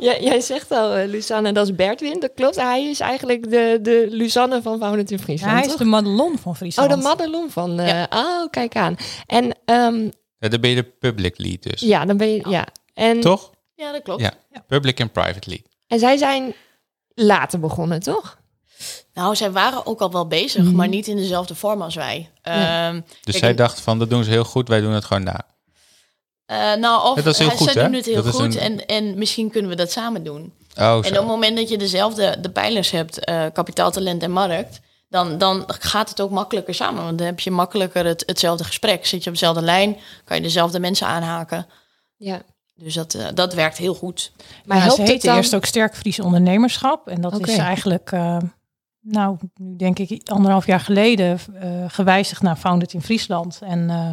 jij, jij zegt al, eh, Luzanne, dat is Bertwin. Dat klopt. Hij is eigenlijk de, de Luzanne van Founded in Ja, Friesland, hij is toch? de Madelon van Oh, Friesland. de Madelon van... eh, Ja. Oh, kijk aan. En ehm, Ja, dan ben je de public lead dus. ja, dan ben je... Ja. En, Toch? Ja, dat klopt. Ja. Public en private lead. en zij zijn later begonnen, toch? Nou, zij waren ook al wel bezig, Mhm. maar niet in dezelfde vorm als wij. Ja. Ehm, Dus Kijk, zij en- dacht van, dat doen ze heel goed, wij doen het gewoon na. eh, nou, of Ja, dat is heel goed, zij hè? doen het heel Dat goed een- en, en misschien kunnen we dat samen doen. Oh, En op het moment dat je dezelfde de pijlers hebt, eh kapitaal, talent en markt, dan, dan gaat het ook makkelijker samen. Want dan heb je makkelijker het, hetzelfde gesprek. Zit je op dezelfde lijn, kan je dezelfde mensen aanhaken. Ja. Dus dat, eh, dat werkt heel goed. Maar Ja, helpt ze het dan... eerst ook Sterk Fries Ondernemerschap. En dat is eigenlijk, eh, nou, nu denk ik anderhalf jaar geleden eh, gewijzigd naar Founded in Friesland. En eh,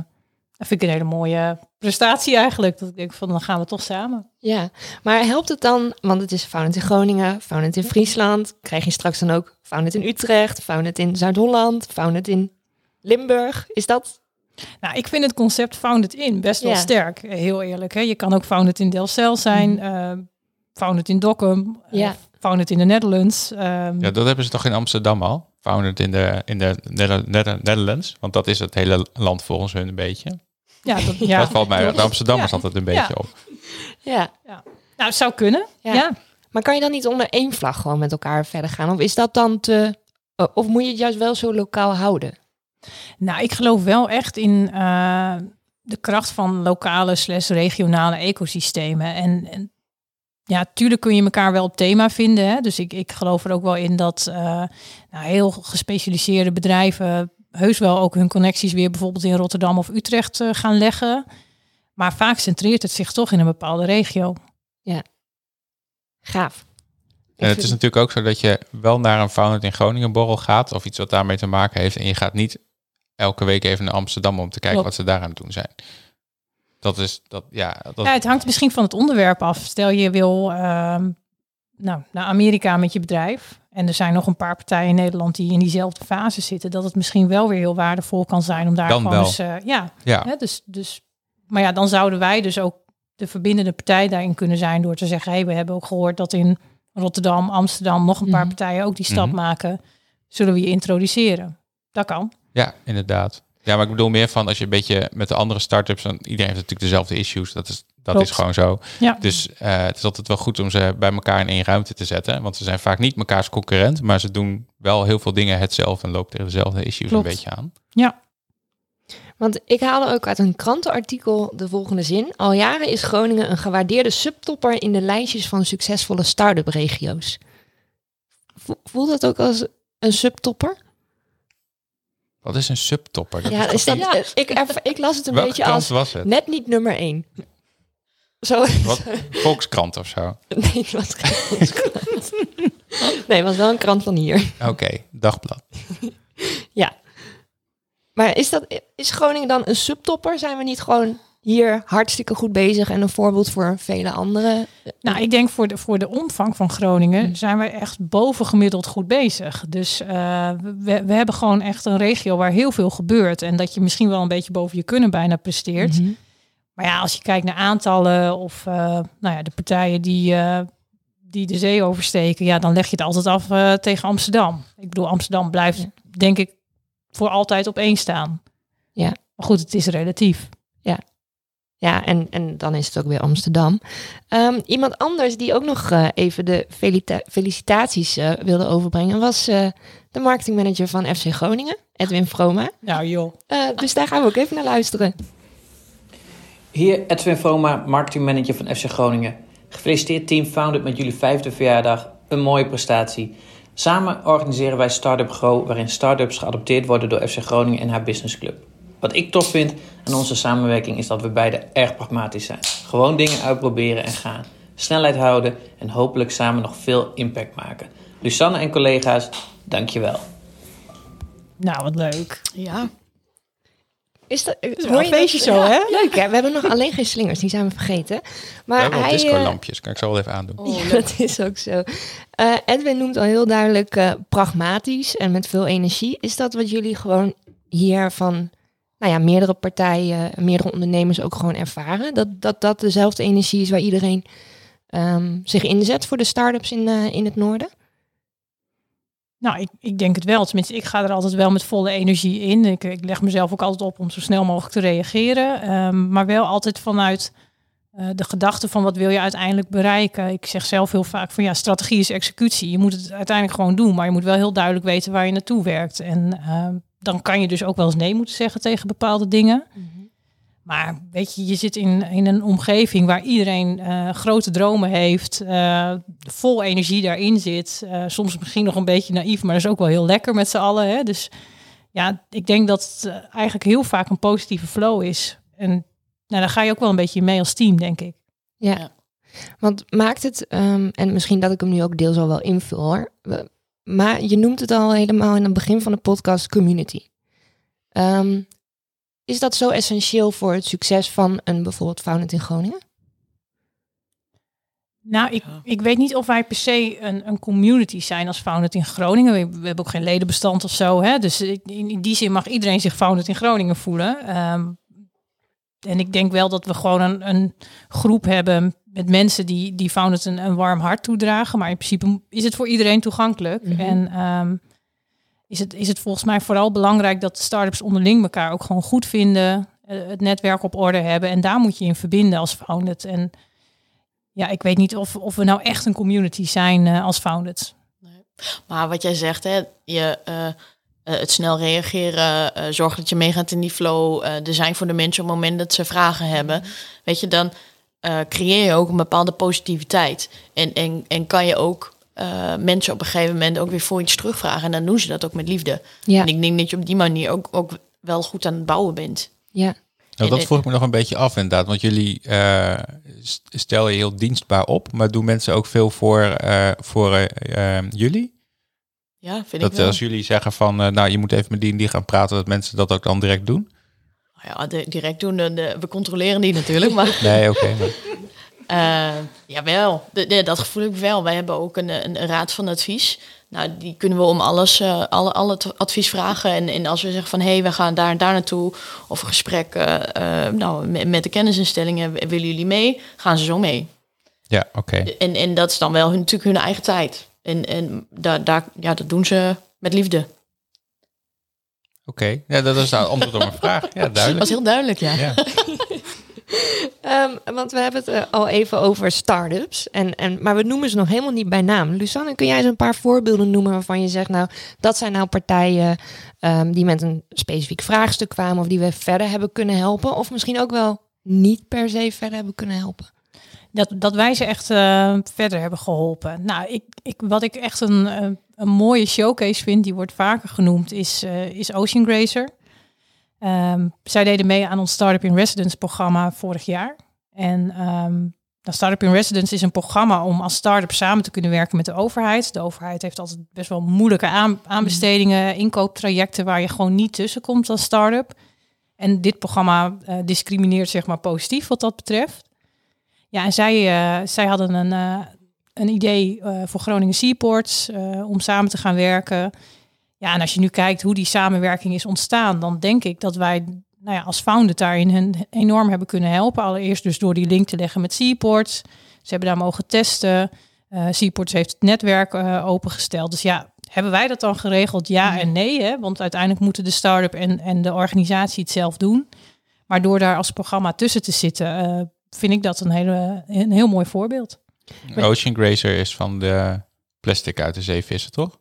dat vind ik een hele mooie prestatie eigenlijk. Dat ik denk van, dan gaan we toch samen. Ja, maar helpt het dan, want het is Founded in Groningen, Founded in Friesland, krijg je straks dan ook Founded in Utrecht, Founded in Zuid-Holland, Founded in Limburg. Is dat? Nou, ik vind het concept Founded in best wel Ja. sterk, eh, heel eerlijk. Hè. Je kan ook Founded in Delcel zijn, eh, Founded in Dokkum, Ja. Founded in de Netherlands. ehm, Ja, dat hebben ze toch in Amsterdam al? Founded in de, in de Nether- Nether- Netherlands. Want dat is het hele land volgens hun een beetje. ja, dat, ja. dat valt mij, de Amsterdammers Ja. altijd een beetje Ja. op. Ja. Nou, het zou kunnen, Ja. ja. Maar kan je dan niet onder één vlag gewoon met elkaar verder gaan? Of is dat dan te... Of moet je het juist wel zo lokaal houden? Nou, ik geloof wel echt in eh, de kracht van lokale slash regionale ecosystemen. En, en ja, tuurlijk kun je elkaar wel op thema vinden. Hè? Dus ik, ik geloof er ook wel in dat eh, nou, heel gespecialiseerde bedrijven heus wel ook hun connecties weer bijvoorbeeld in Rotterdam of Utrecht eh, gaan leggen. Maar vaak centreert het zich toch in een bepaalde regio. Gaaf. En het vind- is natuurlijk ook zo dat je wel naar een Founded in Groningen borrel gaat of iets wat daarmee te maken heeft. En je gaat niet elke week even naar Amsterdam om te kijken Klopt. wat ze daar aan het doen zijn. Dat is, dat, ja, dat, Ja, het hangt misschien van het onderwerp af. Stel je wil ehm, nou, naar Amerika met je bedrijf. En er zijn nog een paar partijen in Nederland die in diezelfde fase zitten. Dat het misschien wel weer heel waardevol kan zijn om daar Dan gewoon wel. eens... eh, ja, ja. hè, dus, dus, maar ja, dan zouden wij dus ook de verbindende partij daarin kunnen zijn. Door te zeggen, hey, we hebben ook gehoord dat in Rotterdam, Amsterdam... nog een paar Mhm. partijen ook die stap Mhm. maken. Zullen we je introduceren? Dat kan. Ja, inderdaad. Ja, maar ik bedoel meer van als je een beetje met de andere start-ups, dan iedereen heeft natuurlijk dezelfde issues. Dat is, dat Klopt. is gewoon zo. Ja. Dus eh, het is altijd wel goed om ze bij elkaar in één ruimte te zetten. Want ze zijn vaak niet mekaars concurrent, maar ze doen wel heel veel dingen hetzelfde en lopen tegen dezelfde issues Klopt. een beetje aan. Ja. Want ik haalde ook uit een krantenartikel de volgende zin. Al jaren is Groningen een gewaardeerde subtopper in de lijstjes van succesvolle start-up regio's. Vo- Voelt dat ook als een subtopper? Wat is een subtopper? Dat ja, is dat, ik, ik las het een Welke beetje als was het? net niet nummer één. Zo, Wat? Volkskrant of zo? nee, het was geen Volkskrant. Nee, het was wel een krant van hier. Oké, dagblad. Ja. Maar is, dat, is Groningen dan een subtopper? Zijn we niet gewoon hier hartstikke goed bezig en een voorbeeld voor vele andere? Nou, ik denk voor de, voor de omvang van Groningen Mm. zijn we echt bovengemiddeld goed bezig. Dus eh, we, we hebben gewoon echt een regio waar heel veel gebeurt. En dat je misschien wel een beetje boven je kunnen bijna presteert. Mhm. Maar ja, als je kijkt naar aantallen of eh, nou ja, de partijen die, eh, die de zee oversteken, ja, dan leg je het altijd af eh, tegen Amsterdam. Ik bedoel, Amsterdam blijft, Ja. denk ik, voor altijd op één staan. Ja. Maar goed, het is relatief. Ja, en, en dan is het ook weer Amsterdam. Ehm, iemand anders die ook nog eh, even de felita- felicitaties eh, wilde overbrengen, was eh, de marketingmanager van FC Groningen, Edwin Vroma. Nou joh. Eh, dus daar gaan we ook even naar luisteren. Hier Edwin Vroma, marketingmanager van FC Groningen. Gefeliciteerd Team Founded met jullie vijfde verjaardag. Een mooie prestatie. Samen organiseren wij Startup Grow, waarin startups geadopteerd worden door FC Groningen en haar business club. Wat ik tof vind aan onze samenwerking is dat we beide erg pragmatisch zijn. Gewoon dingen uitproberen en gaan. Snelheid houden en hopelijk samen nog veel impact maken. Lusanne en collega's, dankjewel. Nou, wat leuk. Ja. Is dat, is wel een feestje zo, hè? Leuk hè? We hebben nog alleen geen slingers, die zijn we vergeten. We Maar hebben wel hij, eh, disco-lampjes, kan ik zo wel even aandoen. Ja, dat is ook zo. Eh, Edwin noemt al heel duidelijk eh, pragmatisch en met veel energie. Is dat wat jullie gewoon hier van nou ja, meerdere partijen, meerdere ondernemers ook gewoon ervaren? Dat dat, dat dezelfde energie is waar iedereen ehm, zich inzet voor de start-ups in, eh, in het noorden? Nou, ik, ik denk het wel. Tenminste, ik ga er altijd wel met volle energie in. Ik, ik leg mezelf ook altijd op om zo snel mogelijk te reageren. Ehm, maar wel altijd vanuit eh, de gedachte van wat wil je uiteindelijk bereiken. Ik zeg zelf heel vaak van ja, strategie is executie. Je moet het uiteindelijk gewoon doen. Maar je moet wel heel duidelijk weten waar je naartoe werkt. En ehm, dan kan je dus ook wel eens nee moeten zeggen tegen bepaalde dingen. Maar weet je, je zit in, in een omgeving waar iedereen eh, grote dromen heeft, eh, vol energie daarin zit. Eh, soms misschien nog een beetje naïef, maar dat is ook wel heel lekker met z'n allen. Hè? Dus ja, ik denk dat het eigenlijk heel vaak een positieve flow is. En nou, daar ga je ook wel een beetje mee als team, denk ik. Ja. Ja. Want maakt het, ehm, en misschien dat ik hem nu ook deels al wel invul hoor. Maar je noemt het al helemaal in het begin van de podcast community. Ehm, is dat zo essentieel voor het succes van een bijvoorbeeld Founded in Groningen? Nou, ik, ik weet niet of wij per se een, een community zijn als Founded in Groningen. We, we hebben ook geen ledenbestand of zo. Hè? Dus in, in die zin mag iedereen zich Founded in Groningen voelen. Ehm, en ik denk wel dat we gewoon een, een groep hebben met mensen die, die Founded een, een warm hart toedragen. Maar in principe is het voor iedereen toegankelijk. Mhm. En ehm, is, het, is het volgens mij vooral belangrijk dat startups onderling elkaar ook gewoon goed vinden. eh, het netwerk op orde hebben. En daar moet je in verbinden als Founded. En ja, ik weet niet of, of we nou echt een community zijn eh, als Founded. Maar wat jij zegt, hè, je, eh, eh, het snel reageren, eh zorg dat je meegaat in die flow, eh er zijn voor de mensen op het moment dat ze vragen hebben. Weet je, dan eh, creëer je ook een bepaalde positiviteit. En, en, en kan je ook eh, mensen op een gegeven moment ook weer voor iets terugvragen. En dan doen ze dat ook met liefde. Ja, En ik denk dat je op die manier ook, ook wel goed aan het bouwen bent. ja. Nou, dat vroeg ik me nog een beetje af inderdaad. Want jullie uh, stel je heel dienstbaar op, maar doen mensen ook veel voor, uh, voor uh, jullie? Ja, vind dat ik wel. als jullie zeggen van, nou je moet even met die en die gaan praten, dat mensen dat ook dan direct doen? Nou ja, de, direct doen, de, de, we controleren die natuurlijk. Maar, nee, oké. Okay, uh, jawel, de, de, dat gevoel heb ik wel. Wij hebben ook een, een, een, raad van advies. Nou, die kunnen we om alles, uh, alle, alle advies vragen. En, en als we zeggen van, hé, hey, we gaan daar en daar naartoe. Of een gesprek nou, met, met, de kennisinstellingen, willen jullie mee? Gaan ze zo mee. Ja, oké. Okay. En, en dat is dan wel hun, natuurlijk hun eigen tijd. En, en daar, daar, ja, dat doen ze met liefde. Oké, okay. ja, dat is nou antwoord op mijn vraag. Ja, duidelijk. Dat was heel duidelijk, ja. ja. um, want we hebben het uh, al even over start-ups. En, en, maar we noemen ze nog helemaal niet bij naam. Lusanne, kun jij eens een paar voorbeelden noemen waarvan je zegt... nou, dat zijn nou partijen um, die met een specifiek vraagstuk kwamen... of die we verder hebben kunnen helpen? Of misschien ook wel niet per se verder hebben kunnen helpen? Dat, dat wij ze echt uh, verder hebben geholpen. Nou, ik, ik, wat ik echt een, uh, een mooie showcase vind, die wordt vaker genoemd, is, uh, is Ocean Grazer. Um, zij deden mee aan ons Startup in Residence programma vorig jaar. En um, Startup in Residence is een programma om als start-up samen te kunnen werken met de overheid. De overheid heeft altijd best wel moeilijke aan, aanbestedingen, inkooptrajecten waar je gewoon niet tussen komt als start-up. En dit programma uh, discrimineert zeg maar positief wat dat betreft. Ja, en zij, uh, zij hadden een, uh, een idee uh, voor Groningen Seaports om samen te gaan werken. Ja, en als je nu kijkt hoe die samenwerking is ontstaan, dan denk ik dat wij nou ja, als founder daarin hen enorm hebben kunnen helpen. Allereerst dus door die link te leggen met Seaports. Ze hebben daar mogen testen. Seaports heeft het netwerk opengesteld. Dus ja, hebben wij dat dan geregeld? Ja en nee. Hè? Want uiteindelijk moeten de start-up en, en de organisatie het zelf doen. Maar door daar als programma tussen te zitten, vind ik dat een, hele, een heel mooi voorbeeld. Ocean Grazer is van de plastic uit de zee vissen, toch?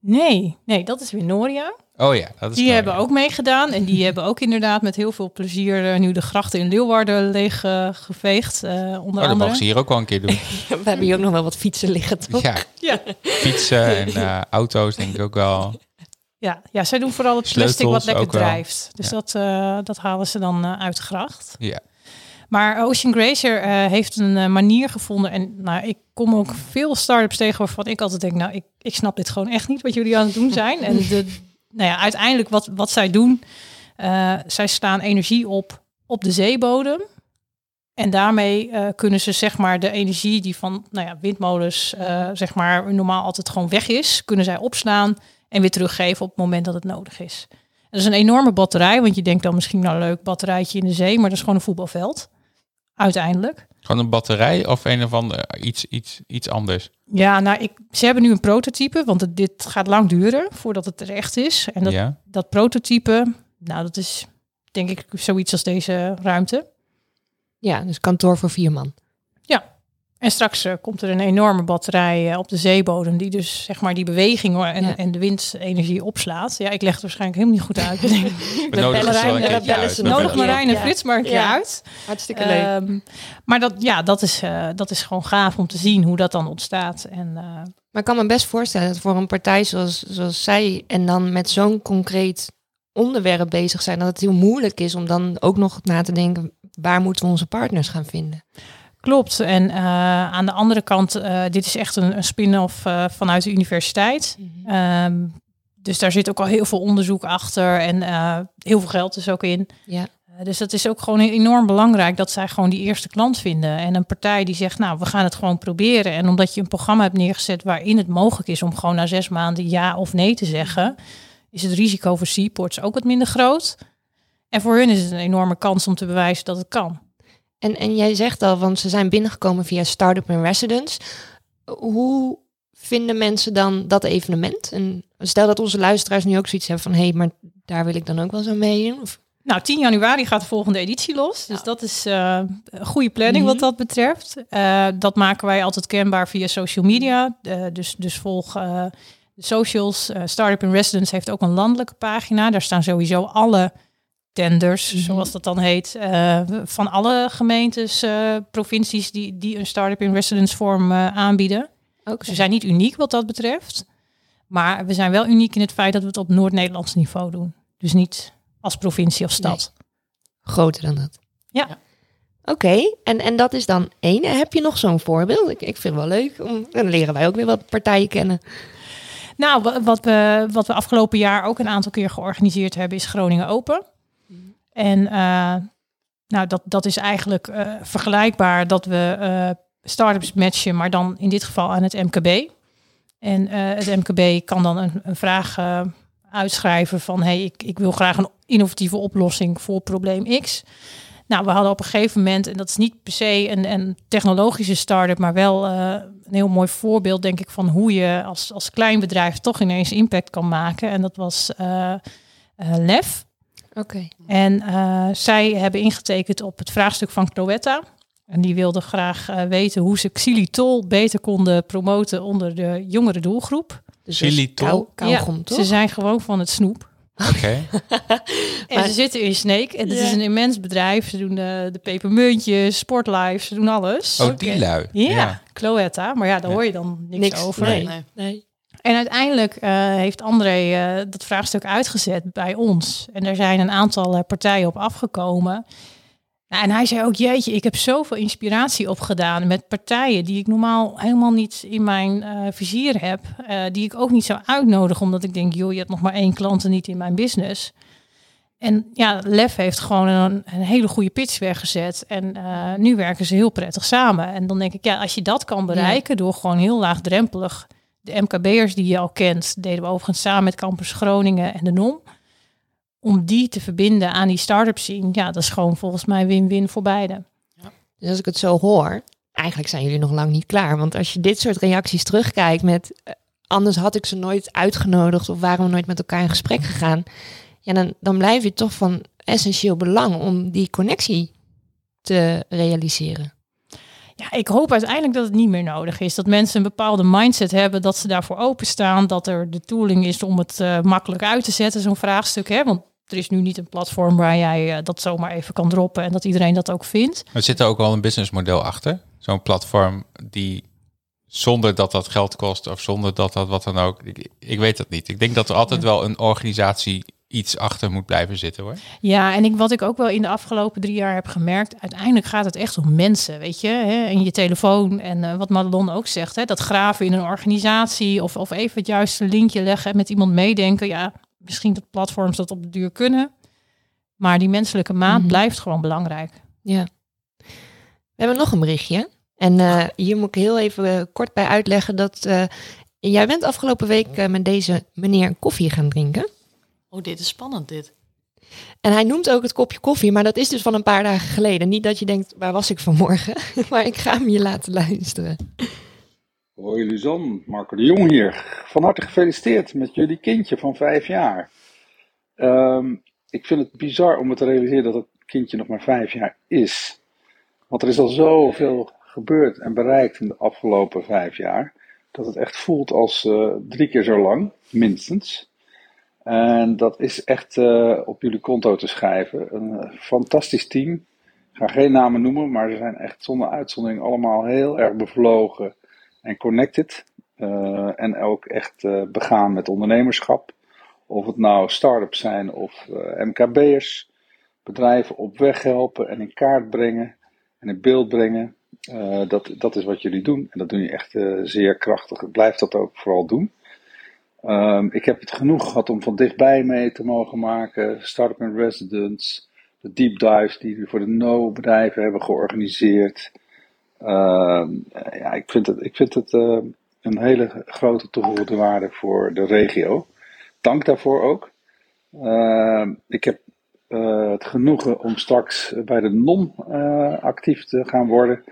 Nee, nee, dat is weer Noria. Oh ja, dat is Die hebben ook meegedaan en die hebben ook inderdaad met heel veel plezier uh, nu de grachten in Leeuwarden leeg uh, geveegd. Uh, onder oh, dat andere. mogen ze hier ook wel een keer doen. We hebben hier ook nog wel wat fietsen liggen, toch? Ja, ja. fietsen en uh, auto's denk ik ook wel. Ja, ja, zij doen vooral het plastic Sleutels wat lekker drijft. Dus Ja. dat, uh, dat halen ze dan uh, uit de gracht. Ja. Maar Ocean Grazer uh, heeft een uh, manier gevonden. En nou, ik kom ook veel start-ups tegen waarvan ik altijd denk... nou, ik, ik snap dit gewoon echt niet wat jullie aan het doen zijn. En de, nou ja, uiteindelijk wat, wat zij doen... Uh, zij slaan energie op op de zeebodem. En daarmee kunnen ze zeg maar de energie die van nou ja, windmolens zeg maar normaal altijd gewoon weg is, kunnen zij opslaan en weer teruggeven op het moment dat het nodig is. Dat is een enorme batterij, want je denkt dan misschien nou leuk batterijtje in de zee, maar dat is gewoon een voetbalveld. Uiteindelijk. Gewoon een batterij of een of ander iets, iets, iets anders? Ja, nou, ik, ze hebben nu een prototype, want het, dit gaat lang duren voordat het er echt is. En dat, ja. dat prototype, nou, dat is denk ik zoiets als deze ruimte. Ja, dus kantoor voor vier man. En straks uh, komt er een enorme batterij uh, op de zeebodem die dus zeg maar die beweging hoor, en, Ja. en de windenergie opslaat. Ja, ik leg het waarschijnlijk helemaal niet goed uit. We nodigen Marijn, nodig Marijn en. Frits maar een keer Ja. uit. Hartstikke leuk. Ehm, maar dat, ja, dat, is, uh, dat is gewoon gaaf om te zien hoe dat dan ontstaat. En, uh, Maar ik kan me best voorstellen dat voor een partij zoals, zoals zij en dan met zo'n concreet onderwerp bezig zijn, dat het heel moeilijk is om dan ook nog na te denken, waar moeten we onze partners gaan vinden? Klopt. En uh, aan de andere kant, uh, dit is echt een, een spin-off uh, vanuit de universiteit. Mhm. Um, dus daar zit ook al heel veel onderzoek achter en heel veel geld is ook in. Ja. Dus dat is ook gewoon enorm belangrijk dat zij gewoon die eerste klant vinden. En een partij die zegt, nou, we gaan het gewoon proberen. En omdat je een programma hebt neergezet waarin het mogelijk is om gewoon na zes maanden ja of nee te zeggen, is het risico voor seaports ook wat minder groot. En voor hun is het een enorme kans om te bewijzen dat het kan. En, en jij zegt al, want ze zijn binnengekomen via Startup in Residence. Hoe vinden mensen dan dat evenement? En stel dat onze luisteraars nu ook zoiets hebben van... hé, hey, maar daar wil ik dan ook wel zo mee in. Of... Nou, 10 januari gaat de volgende editie los. Dus dat is uh, een goede planning mm -hmm. wat dat betreft. Uh, dat maken wij altijd kenbaar via social media. Uh, dus, dus volg de socials. Startup in Residence heeft ook een landelijke pagina. Daar staan sowieso alle tenders, mm -hmm. zoals dat dan heet, uh, van alle gemeentes, uh, provincies die, die een Startup in Residence vorm uh, aanbieden. Okay. Dus we zijn niet uniek wat dat betreft. Maar we zijn wel uniek in het feit dat we het op Noord-Nederlands niveau doen. Dus niet als provincie of stad. groter dan dat. Ja. Ja. Oké, en, en dat is dan één. Heb je nog zo'n voorbeeld? Ik, ik vind het wel leuk. Om, dan leren wij ook weer wat partijen kennen. Nou, wa- wat we, wat we afgelopen jaar ook een aantal keer georganiseerd hebben, is Groningen Open. En eh, nou, dat, dat is eigenlijk eh, vergelijkbaar dat we eh startups matchen, maar dan in dit geval aan het MKB. En het MKB kan dan een, een vraag uitschrijven van hey, ik, ik wil graag een innovatieve oplossing voor probleem X. Nou, we hadden op een gegeven moment, en dat is niet per se een, een technologische start-up, maar wel een heel mooi voorbeeld, denk ik, van hoe je als, als klein bedrijf toch ineens impact kan maken. En dat was eh, LEF. Oké. En eh, zij hebben ingetekend op het vraagstuk van Cloetta. En die wilden graag eh, weten hoe ze xylitol beter konden promoten onder de jongere doelgroep. Dus Xylitol? kou- kauwgom, Ja, toch? Ze zijn gewoon van het snoep. Oké. En Maar- ze zitten in Sneek. En het Ja. is een immens bedrijf. Ze doen de, de pepermuntjes, Sportlife, ze doen alles. Oh, die lui. Ja, Cloetta. Maar ja, daar Ja. hoor je dan niks, Niks, over. nee. Nee. Nee. En uiteindelijk eh, heeft André eh, dat vraagstuk uitgezet bij ons. En er zijn een aantal eh, partijen op afgekomen. Nou, en hij zei ook, jeetje, ik heb zoveel inspiratie opgedaan met partijen die ik normaal helemaal niet in mijn vizier heb. die ik ook niet zou uitnodigen, omdat ik denk, joh, je hebt nog maar één klant en niet in mijn business. En ja, Lef heeft gewoon een, een hele goede pitch weggezet. En nu werken ze heel prettig samen. En dan denk ik, ja, als je dat kan bereiken door gewoon heel laagdrempelig de MKB'ers die je al kent, deden we overigens samen met Campus Groningen en de NOM. Om die te verbinden aan die start-up scene. Ja, dat is gewoon volgens mij win-win voor beide. Dus als ik het zo hoor, eigenlijk zijn jullie nog lang niet klaar. Want als je dit soort reacties terugkijkt met... eh, anders had ik ze nooit uitgenodigd of waren we nooit met elkaar in gesprek gegaan. Ja, dan, dan blijf je toch van essentieel belang om die connectie te realiseren. Ja, ik hoop uiteindelijk dat het niet meer nodig is. Dat mensen een bepaalde mindset hebben, dat ze daarvoor openstaan. Dat er de tooling is om het eh, makkelijk uit te zetten, zo'n vraagstuk. Hè? Want er is nu niet een platform waar jij eh, dat zomaar even kan droppen en dat iedereen dat ook vindt. Er zit er ook wel een businessmodel achter. Zo'n platform die zonder dat dat geld kost of zonder dat dat wat dan ook. Ik, ik weet het niet. Ik denk dat er altijd wel een organisatie iets achter moet blijven zitten hoor. Ja, en ik, wat ik ook wel in de afgelopen drie jaar heb gemerkt, uiteindelijk gaat het echt om mensen, weet je. Hè? En je telefoon en eh, wat Madelon ook zegt, hè? dat graven in een organisatie of, of even het juiste linkje leggen, met iemand meedenken. Ja, misschien dat platforms dat op de duur kunnen, maar die menselijke maat Mhm. blijft gewoon belangrijk. Ja. We hebben nog een berichtje. En eh, hier moet ik heel even eh, kort bij uitleggen dat eh, jij bent afgelopen week met deze meneer koffie gaan drinken. Oh, dit is spannend, dit. En hij noemt ook het kopje koffie, maar dat is dus van een paar dagen geleden. Niet dat je denkt, waar was ik vanmorgen? maar ik ga hem je laten luisteren. Hoi Luzanne, Marco de Jong hier. Van harte gefeliciteerd met jullie kindje van vijf jaar. Ehm, ik vind het bizar om me te realiseren dat het kindje nog maar vijf jaar is. Want er is al zoveel gebeurd en bereikt in de afgelopen vijf jaar. Dat het echt voelt als eh, drie keer zo lang, minstens. En dat is echt eh, op jullie konto te schrijven. Een eh, fantastisch team. Ik ga geen namen noemen, maar ze zijn echt zonder uitzondering allemaal heel erg bevlogen en connected. Eh, en ook echt begaan met ondernemerschap. Of het nou start-ups zijn of MKB'ers. Bedrijven op weg helpen en in kaart brengen en in beeld brengen. Dat, dat is wat jullie doen. En dat doen jullie echt zeer krachtig. Blijf dat ook vooral doen. Ehm, ik heb het genoeg gehad om van dichtbij mee te mogen maken. Startup in Residence. De deep dives die we voor de no-bedrijven hebben georganiseerd. Ehm, ja, ik vind het, ik vind het eh, een hele grote toegevoegde waarde voor de regio. Dank daarvoor ook. Ehm, ik heb eh, het genoegen om straks bij de NOM eh, actief te gaan worden.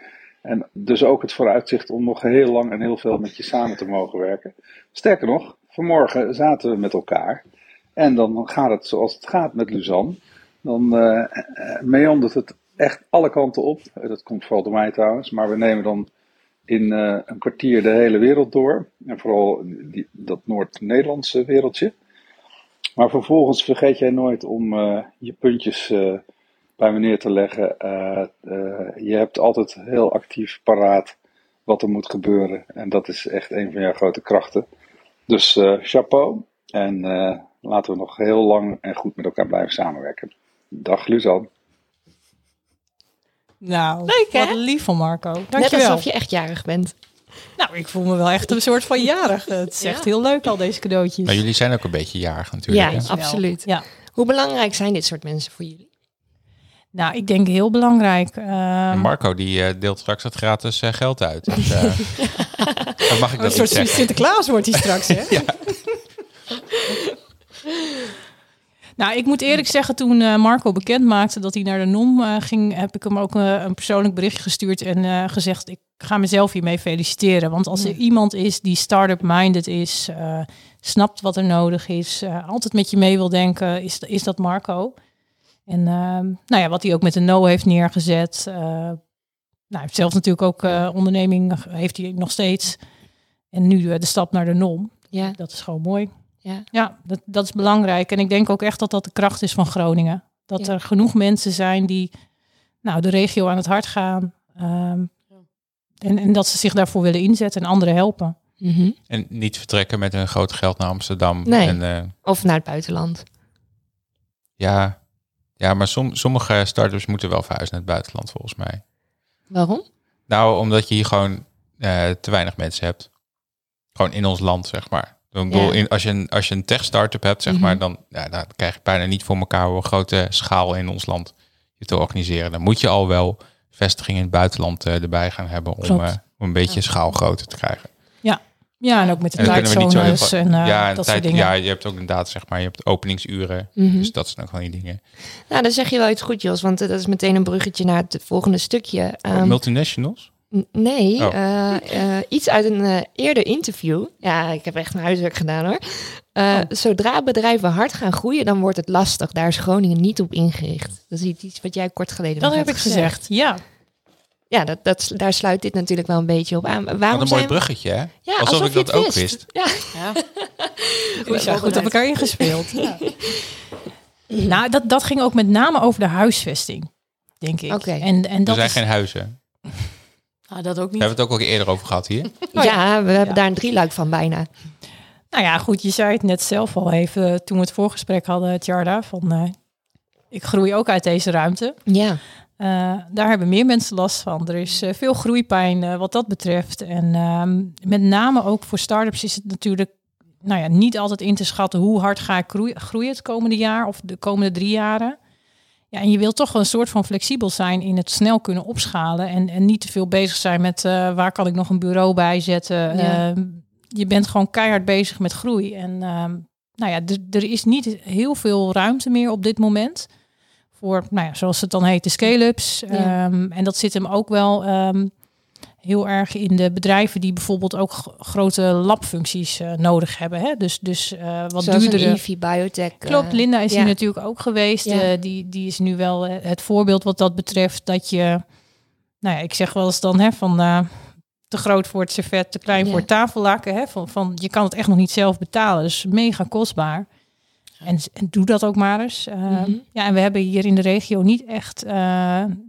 En dus ook het vooruitzicht om nog heel lang en heel veel met je samen te mogen werken. Sterker nog, vanmorgen zaten we met elkaar. En dan gaat het zoals het gaat met Luzanne. Dan eh, meandert het echt alle kanten op. Dat komt vooral door mij trouwens. Maar we nemen dan in eh, een kwartier de hele wereld door. En vooral die, dat Noord-Nederlandse wereldje. Maar vervolgens vergeet jij nooit om je puntjes bij me neer te leggen. Eh, eh, je hebt altijd heel actief paraat wat er moet gebeuren. En dat is echt een van jouw grote krachten. Dus eh, chapeau. En eh, laten we nog heel lang en goed met elkaar blijven samenwerken. Dag Luzanne. Nou, Leuk, hè? wat lief van Marco. Net Dankjewel. alsof je echt jarig bent. Nou, ik voel me wel echt een soort van jarig. Het is echt heel leuk al deze cadeautjes. Maar jullie zijn ook een beetje jarig natuurlijk. Ja, hè? Absoluut. Ja. Hoe belangrijk zijn dit soort mensen voor jullie? Nou, ik denk heel belangrijk. Ehm, Marco die eh, deelt straks het gratis eh, geld uit. Dus, eh, dan mag ik een dat soort niet zeggen. Sinterklaas wordt hij straks, hè? Nou, ik moet eerlijk zeggen, toen eh, Marco bekend maakte dat hij naar de NOM eh, ging, heb ik hem ook een persoonlijk bericht gestuurd en eh, gezegd, ik ga mezelf hiermee feliciteren. Want als er iemand is die start-up minded is, eh, snapt wat er nodig is, eh, altijd met je mee wil denken, is, is dat Marco. En ehm, nou ja, wat hij ook met de No heeft neergezet. eh, nou, hij heeft zelf natuurlijk ook eh, onderneming, heeft hij nog steeds. En nu eh, de stap naar de NOM. Ja, Dat is gewoon mooi. ja. Ja, dat, dat is belangrijk. En ik denk ook echt dat dat de kracht is van Groningen. Dat Ja. er genoeg mensen zijn die nou, de regio aan het hart gaan. ehm, en, en dat ze zich daarvoor willen inzetten en anderen helpen. Mhm. En niet vertrekken met hun groot geld naar Amsterdam. Nee. En, eh, Of naar het buitenland. ja, ja, maar som, sommige start-ups moeten wel verhuizen naar het buitenland volgens mij. Waarom? Nou, omdat je hier gewoon eh, te weinig mensen hebt. Gewoon in ons land, zeg maar. Ik bedoel, Ja. als, je een, als je een tech-startup hebt, zeg Mhm. maar, dan, ja, dan krijg je bijna niet voor elkaar een grote schaal in ons land je te organiseren. Dan moet je al wel vestigingen in het buitenland eh, erbij gaan hebben om, eh, om een beetje schaalgrootte te krijgen. Ja, en ook met de En dan kunnen we niet zo heel tijdzones en eh, ja, en dat tijd, soort dingen. ja, je hebt ook inderdaad, zeg maar, je hebt openingsuren. Mhm. Dus dat zijn ook gewoon die dingen. Nou, dan zeg je wel iets goed, Jos. Want eh, dat is meteen een bruggetje naar het volgende stukje. Ehm, Multinationals? N- Nee, Oh. eh, eh, iets uit een eh, eerder interview. Ja, ik heb echt mijn huiswerk gedaan hoor. Eh, Zodra bedrijven hard gaan groeien, dan wordt het lastig. Daar is Groningen niet op ingericht. Dat is iets wat jij kort geleden Dat heb ik gezegd. Ja, Ja, dat, dat, daar sluit dit natuurlijk wel een beetje op aan. Waarom Wat een mooi zijn... bruggetje, hè? Ja, Alsof ik dat ook wist. Ja, Ja. we zijn goed op elkaar ingespeeld. Ja. nou, dat, dat ging ook met name over de huisvesting, denk ik. Oké. En, en Er dat zijn is, geen huizen. Ah, dat ook We niet. hebben het ook al eerder over gehad hier. Oh ja, we hebben Ja. daar een drieluik van bijna. Nou ja, goed, je zei het net zelf al even toen we het voorgesprek hadden, Tjarda, van eh, ik groei ook uit deze ruimte. Ja, Eh, daar hebben meer mensen last van. Er is eh, veel groeipijn eh, wat dat betreft. En ehm, met name ook voor start-ups is het natuurlijk nou ja, niet altijd in te schatten hoe hard ga ik groeien, groeien het komende jaar of de komende drie jaren. Ja, en je wilt toch een soort van flexibel zijn in het snel kunnen opschalen en, en niet te veel bezig zijn met waar kan ik nog een bureau bij zetten. Ja. Ehm, je bent gewoon keihard bezig met groei. En ehm, nou ja, er is niet heel veel ruimte meer op dit moment voor, nou ja, zoals het dan heet, de scale-ups. Ja. Ehm, en dat zit hem ook wel ehm, heel erg in de bedrijven die bijvoorbeeld ook grote labfuncties eh, nodig hebben. Hè? Dus, dus eh, wat zoals duurdere. een EV Biotech. eh, Klopt, Linda is ja. hier natuurlijk ook geweest. Ja. Die, die is nu wel het voorbeeld wat dat betreft. Dat je, nou ja, ik zeg wel eens dan hè, van te groot voor het servet, te klein voor het tafellaken. Hè, van, van je kan het echt nog niet zelf betalen. Dus mega kostbaar. En, en doe dat ook maar eens. Eh, Mhm. Ja, en we hebben hier in de regio niet echt eh,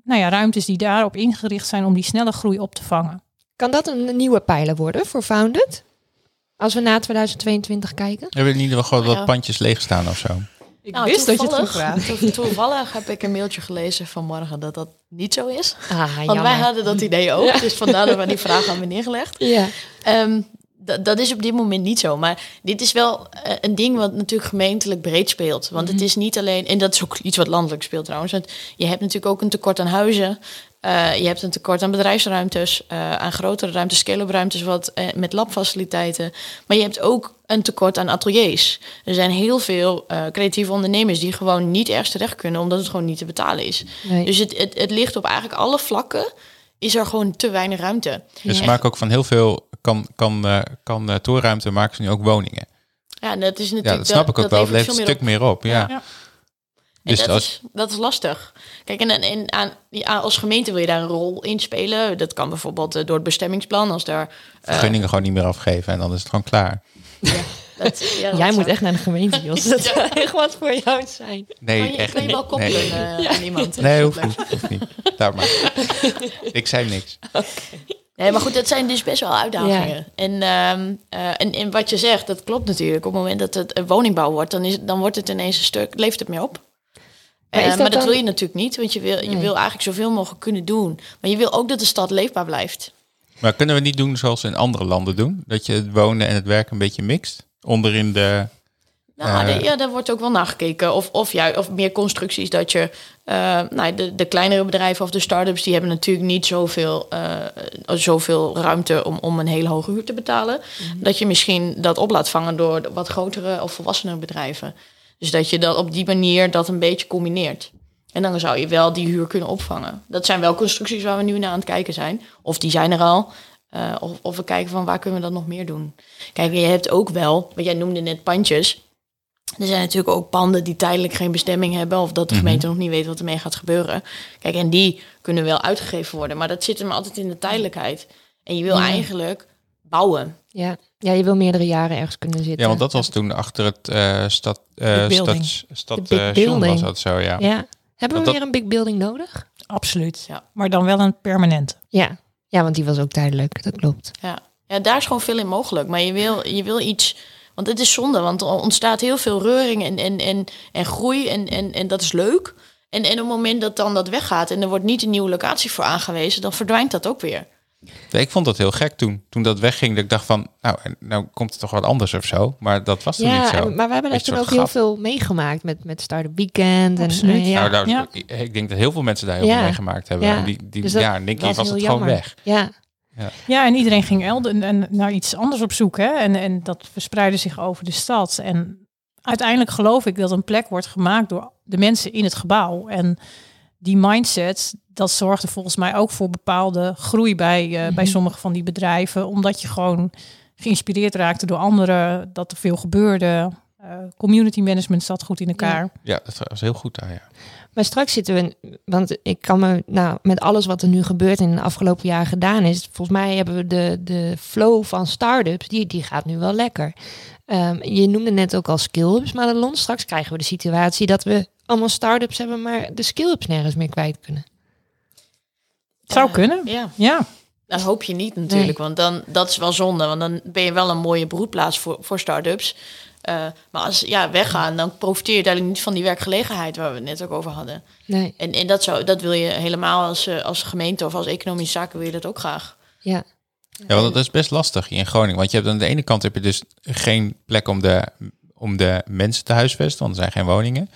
nou ja, ruimtes die daarop ingericht zijn om die snelle groei op te vangen. Kan dat een nieuwe pijler worden voor Founded? Als we na 2022 kijken? Hebben we in ieder geval wat Ja. pandjes leeg staan of zo? Ik Nou, toevallig, to- toevallig heb ik een mailtje gelezen vanmorgen dat dat niet zo is. Ah, Want wij hadden dat idee ook. Dus vandaar dat we die vraag hebben neergelegd. Ja. Ehm, dat- dat is op dit moment niet zo. Maar dit is wel eh, een ding wat natuurlijk gemeentelijk breed speelt. Want het is niet alleen, en dat is ook iets wat landelijk speelt trouwens. Want je hebt natuurlijk ook een tekort aan huizen. Eh, je hebt een tekort aan bedrijfsruimtes, eh, aan grotere ruimtes, scale-up ruimtes wat, met labfaciliteiten. Maar je hebt ook een tekort aan ateliers. Er zijn heel veel creatieve ondernemers die gewoon niet ergens terecht kunnen, omdat het gewoon niet te betalen is. Nee. Dus het, het, het ligt op eigenlijk alle vlakken, is er gewoon te weinig ruimte. Dus ze Ja. maken ook van heel veel, kan, kan, eh, kan eh, toerruimte maken ze nu ook woningen. Ja, en dat is natuurlijk. Ja, dat snap ik ook wel. Het levert een stuk meer op. Ja. Ja. En Dus dat, als, is, dat is lastig. Kijk, en, en aan, ja, als gemeente wil je daar een rol in spelen. Dat kan bijvoorbeeld eh, door het bestemmingsplan. Als daar, eh, vergunningen gewoon niet meer afgeven en dan is het gewoon klaar. Dat, ja, dat Jij moet echt naar de gemeente, Jos. Dat zou echt wat voor jou zijn. Nee, Kan je, echt kan je niet. wel koppelen Nee, eh, aan iemand? nee Dat hoeft niet. Hoeft niet. Daar maar. Ik zei niks. Nee, maar goed, dat zijn dus best wel uitdagingen. En, ehm, eh, en, en wat je zegt, dat klopt natuurlijk. Op het moment dat het een woningbouw wordt, dan, is, dan wordt het ineens een stuk, levert het meer op. Maar Eh, is maar dat dat dan- wil je natuurlijk niet, want je wil, je Nee. wil eigenlijk zoveel mogelijk kunnen doen. Maar je wil ook dat de stad leefbaar blijft. Maar kunnen we niet doen zoals ze in andere landen doen? Dat je het wonen en het werken een beetje mixt? Onderin de... Nou, Eh. de- ja, daar wordt ook wel naar gekeken. Of, of, ja, of meer constructies dat je... eh, nou, de, de kleinere bedrijven of de start-ups... die hebben natuurlijk niet zoveel, eh, zoveel ruimte om, om een hele hoge huur te betalen. Dat je misschien dat op laat vangen door de wat grotere of volwassenere bedrijven. Dus dat je dat op die manier dat een beetje combineert. En dan zou je wel die huur kunnen opvangen. Dat zijn wel constructies waar we nu naar aan het kijken zijn. Of die zijn er al. Eh, of, of we kijken van waar kunnen we dat nog meer doen. Kijk, je hebt ook wel, wat jij noemde net pandjes. Er zijn natuurlijk ook panden die tijdelijk geen bestemming hebben. Of dat de gemeente nog niet weet wat ermee gaat gebeuren. Kijk, en die kunnen wel uitgegeven worden. Maar dat zit hem altijd in de tijdelijkheid. En je wil Ja. eigenlijk bouwen. Ja. ja, je wil meerdere jaren ergens kunnen zitten. Ja, want dat was toen achter het eh stad, eh Big building. stad, eh, building. was dat zo, ja. Ja. Hebben we Dat- weer een big building nodig? Absoluut. Ja. Maar dan wel een permanente. Ja. Ja, want die was ook tijdelijk. Dat klopt. Ja. ja, daar is gewoon veel in mogelijk. Maar je wil, je wil iets... Want het is zonde, want er ontstaat heel veel reuring en, en, en, en groei. En, en, en dat is leuk. En, en op het moment dat dan dat weggaat... en er wordt niet een nieuwe locatie voor aangewezen... dan verdwijnt dat ook weer. Ik vond dat heel gek toen. Toen dat wegging, dat ik dacht van, nou, nou komt het toch wat anders of zo. Maar dat was toen niet Ja, zo. en- maar we hebben daar toen ook heel veel meegemaakt met, met Start-up Weekend. En, Absoluut. ja. Nou, nou, Ja. ik, denk dat heel veel mensen daar heel Ja. veel meegemaakt hebben. Ja. En die, die, Dus dat ja, keer was, heel het gewoon weg. Ja, Ja, en iedereen ging elden en naar iets anders op zoek. Hè? En, en dat verspreidde zich over de stad. En uiteindelijk geloof ik dat een plek wordt gemaakt door de mensen in het gebouw. En die mindset, dat zorgde volgens mij ook voor bepaalde groei bij, eh, bij sommige van die bedrijven. Omdat je gewoon geïnspireerd raakte door anderen, dat er veel gebeurde. Eh, community management zat goed in elkaar. Ja, dat was heel goed daar, ja. maar straks zitten we, want ik kan me, nou, met alles wat er nu gebeurt in de afgelopen jaar gedaan is, volgens mij hebben we de, de flow van start-ups, die, die gaat nu wel lekker. Ehm, je noemde net ook al skill-ups, Madelon. Straks krijgen we de situatie dat we allemaal start-ups hebben, maar de skill-ups nergens meer kwijt kunnen. Het zou kunnen. Ja, Ja, dat hoop je niet natuurlijk. Want dan, dat is wel zonde. Want dan ben je wel een mooie broedplaats voor, voor start-ups. Eh, maar als ja, weggaan, dan profiteer je uiteindelijk niet van die werkgelegenheid waar we het net ook over hadden. Nee, En, en dat, zou, dat wil je helemaal als, eh, als gemeente of als economische zaken wil je dat ook graag. ja. Ja, want dat is best lastig hier in Groningen. Want je hebt aan de ene kant heb je dus geen plek om de, om de mensen te huisvesten, want er zijn geen woningen.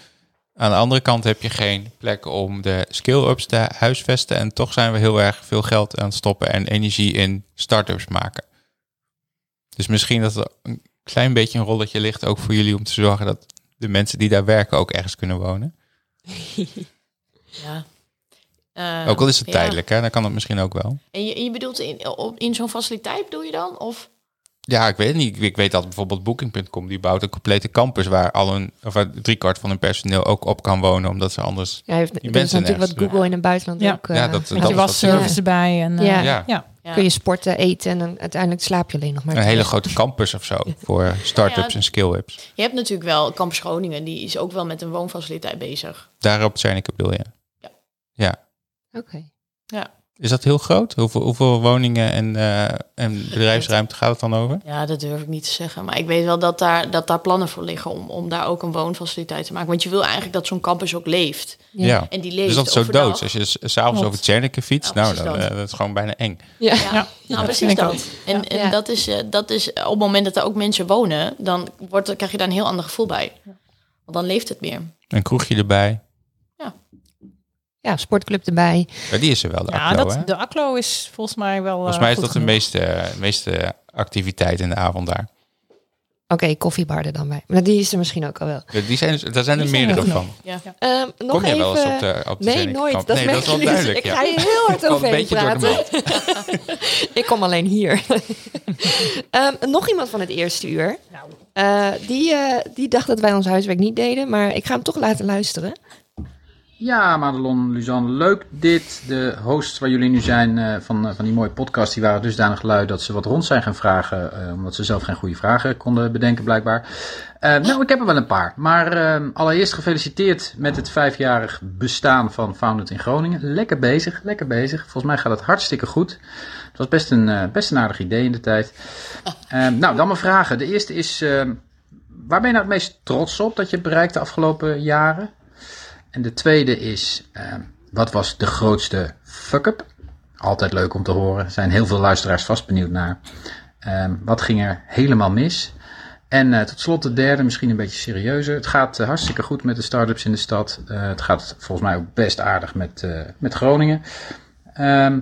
Aan de andere kant heb je geen plek om de skill-ups te huisvesten. En toch zijn we heel erg veel geld aan het stoppen en energie in start-ups maken. Dus misschien dat er een klein beetje een rolletje ligt ook voor jullie om te zorgen dat de mensen die daar werken ook ergens kunnen wonen. Ja. Ook al is het ja. tijdelijk, hè? dan kan het misschien ook wel. En je, je bedoelt in, in zo'n faciliteit bedoel je dan? Of? Ja, ik weet het niet. Ik- weet dat bijvoorbeeld Booking.com die bouwt een complete campus waar al een of driekwart van hun personeel ook op kan wonen, omdat ze anders. Ja, heeft, Die mensen natuurlijk wat Google in het buitenland Ja. ook. eh, Ja, dat- met dat je wasservice erbij. En, eh, Ja. ja. Kun je sporten, eten en dan uiteindelijk slaap je alleen nog maar. Een hele grote campus of zo voor start-ups Ja. en skill-ups. Je hebt natuurlijk wel Campus Groningen, die is ook wel met een woonfaciliteit bezig. Daarop zijn ik bedoel je. Ja. Ja. Oké. Ja. Is dat heel groot? Hoeveel, hoeveel woningen en, eh, en bedrijfsruimte gaat het dan over? Ja, dat durf ik niet te zeggen. Maar ik weet wel dat daar, dat daar plannen voor liggen om, om daar ook een woonfaciliteit te maken. Want je wil eigenlijk dat zo'n campus ook leeft. Ja. En die leeft Dus dat is zo dood. Als je s- s'avonds over Tjerneke fietst, nou, dan, dat. eh, dat is gewoon bijna eng. Ja. Ja, Ja, nou, precies dat. En, en Ja. Dat, is, eh, dat is op het moment dat er ook mensen wonen, dan wordt, krijg je daar een heel ander gevoel bij. Want dan leeft het meer. Een kroegje erbij. Ja, sportclub erbij. Ja, die is er wel, de Ja, Aklo, dat, hè? de Aklo is volgens mij wel. Volgens eh, mij is dat de meeste, meeste activiteit in de avond daar. Oké, koffiebar er dan bij. Maar die is er misschien ook al wel. Ja, Die zijn, daar zijn er meerdere er van. nog. Ja. Ehm, nog Kom jij even... wel eens op de, op de nee, nooit. kamp? Dat nee, dat is wel. Dus duidelijk. ik ga je heel hard overheen praten. ik kom alleen hier. Ehm, nog iemand van het eerste uur. Eh, die, eh, die dacht dat wij ons huiswerk niet deden, maar ik ga hem toch laten luisteren. Ja, Madelon, Luzanne, leuk dit. De hosts waar jullie nu zijn eh, van, eh, van die mooie podcast, die waren dusdanig lui dat ze wat rond zijn gaan vragen, eh, omdat ze zelf geen goede vragen konden bedenken blijkbaar. Nou, ik heb er wel een paar. Maar eh, allereerst gefeliciteerd met het vijfjarig bestaan van Founded in Groningen. Lekker bezig, lekker bezig. Volgens mij gaat het hartstikke goed. Het was best een, best een aardig idee in de tijd. Eh, nou, dan mijn vragen. De eerste is, eh, waar ben je nou het meest trots op dat je bereikt de afgelopen jaren? En de tweede is, ehm, wat was de grootste fuck-up? Altijd leuk om te horen. Er zijn heel veel luisteraars vast benieuwd naar. Ehm, wat ging er helemaal mis? En eh, tot slot de derde, misschien een beetje serieuzer. Het gaat eh, hartstikke goed met de start-ups in de stad. Eh, het gaat volgens mij ook best aardig met, met Groningen. Ehm,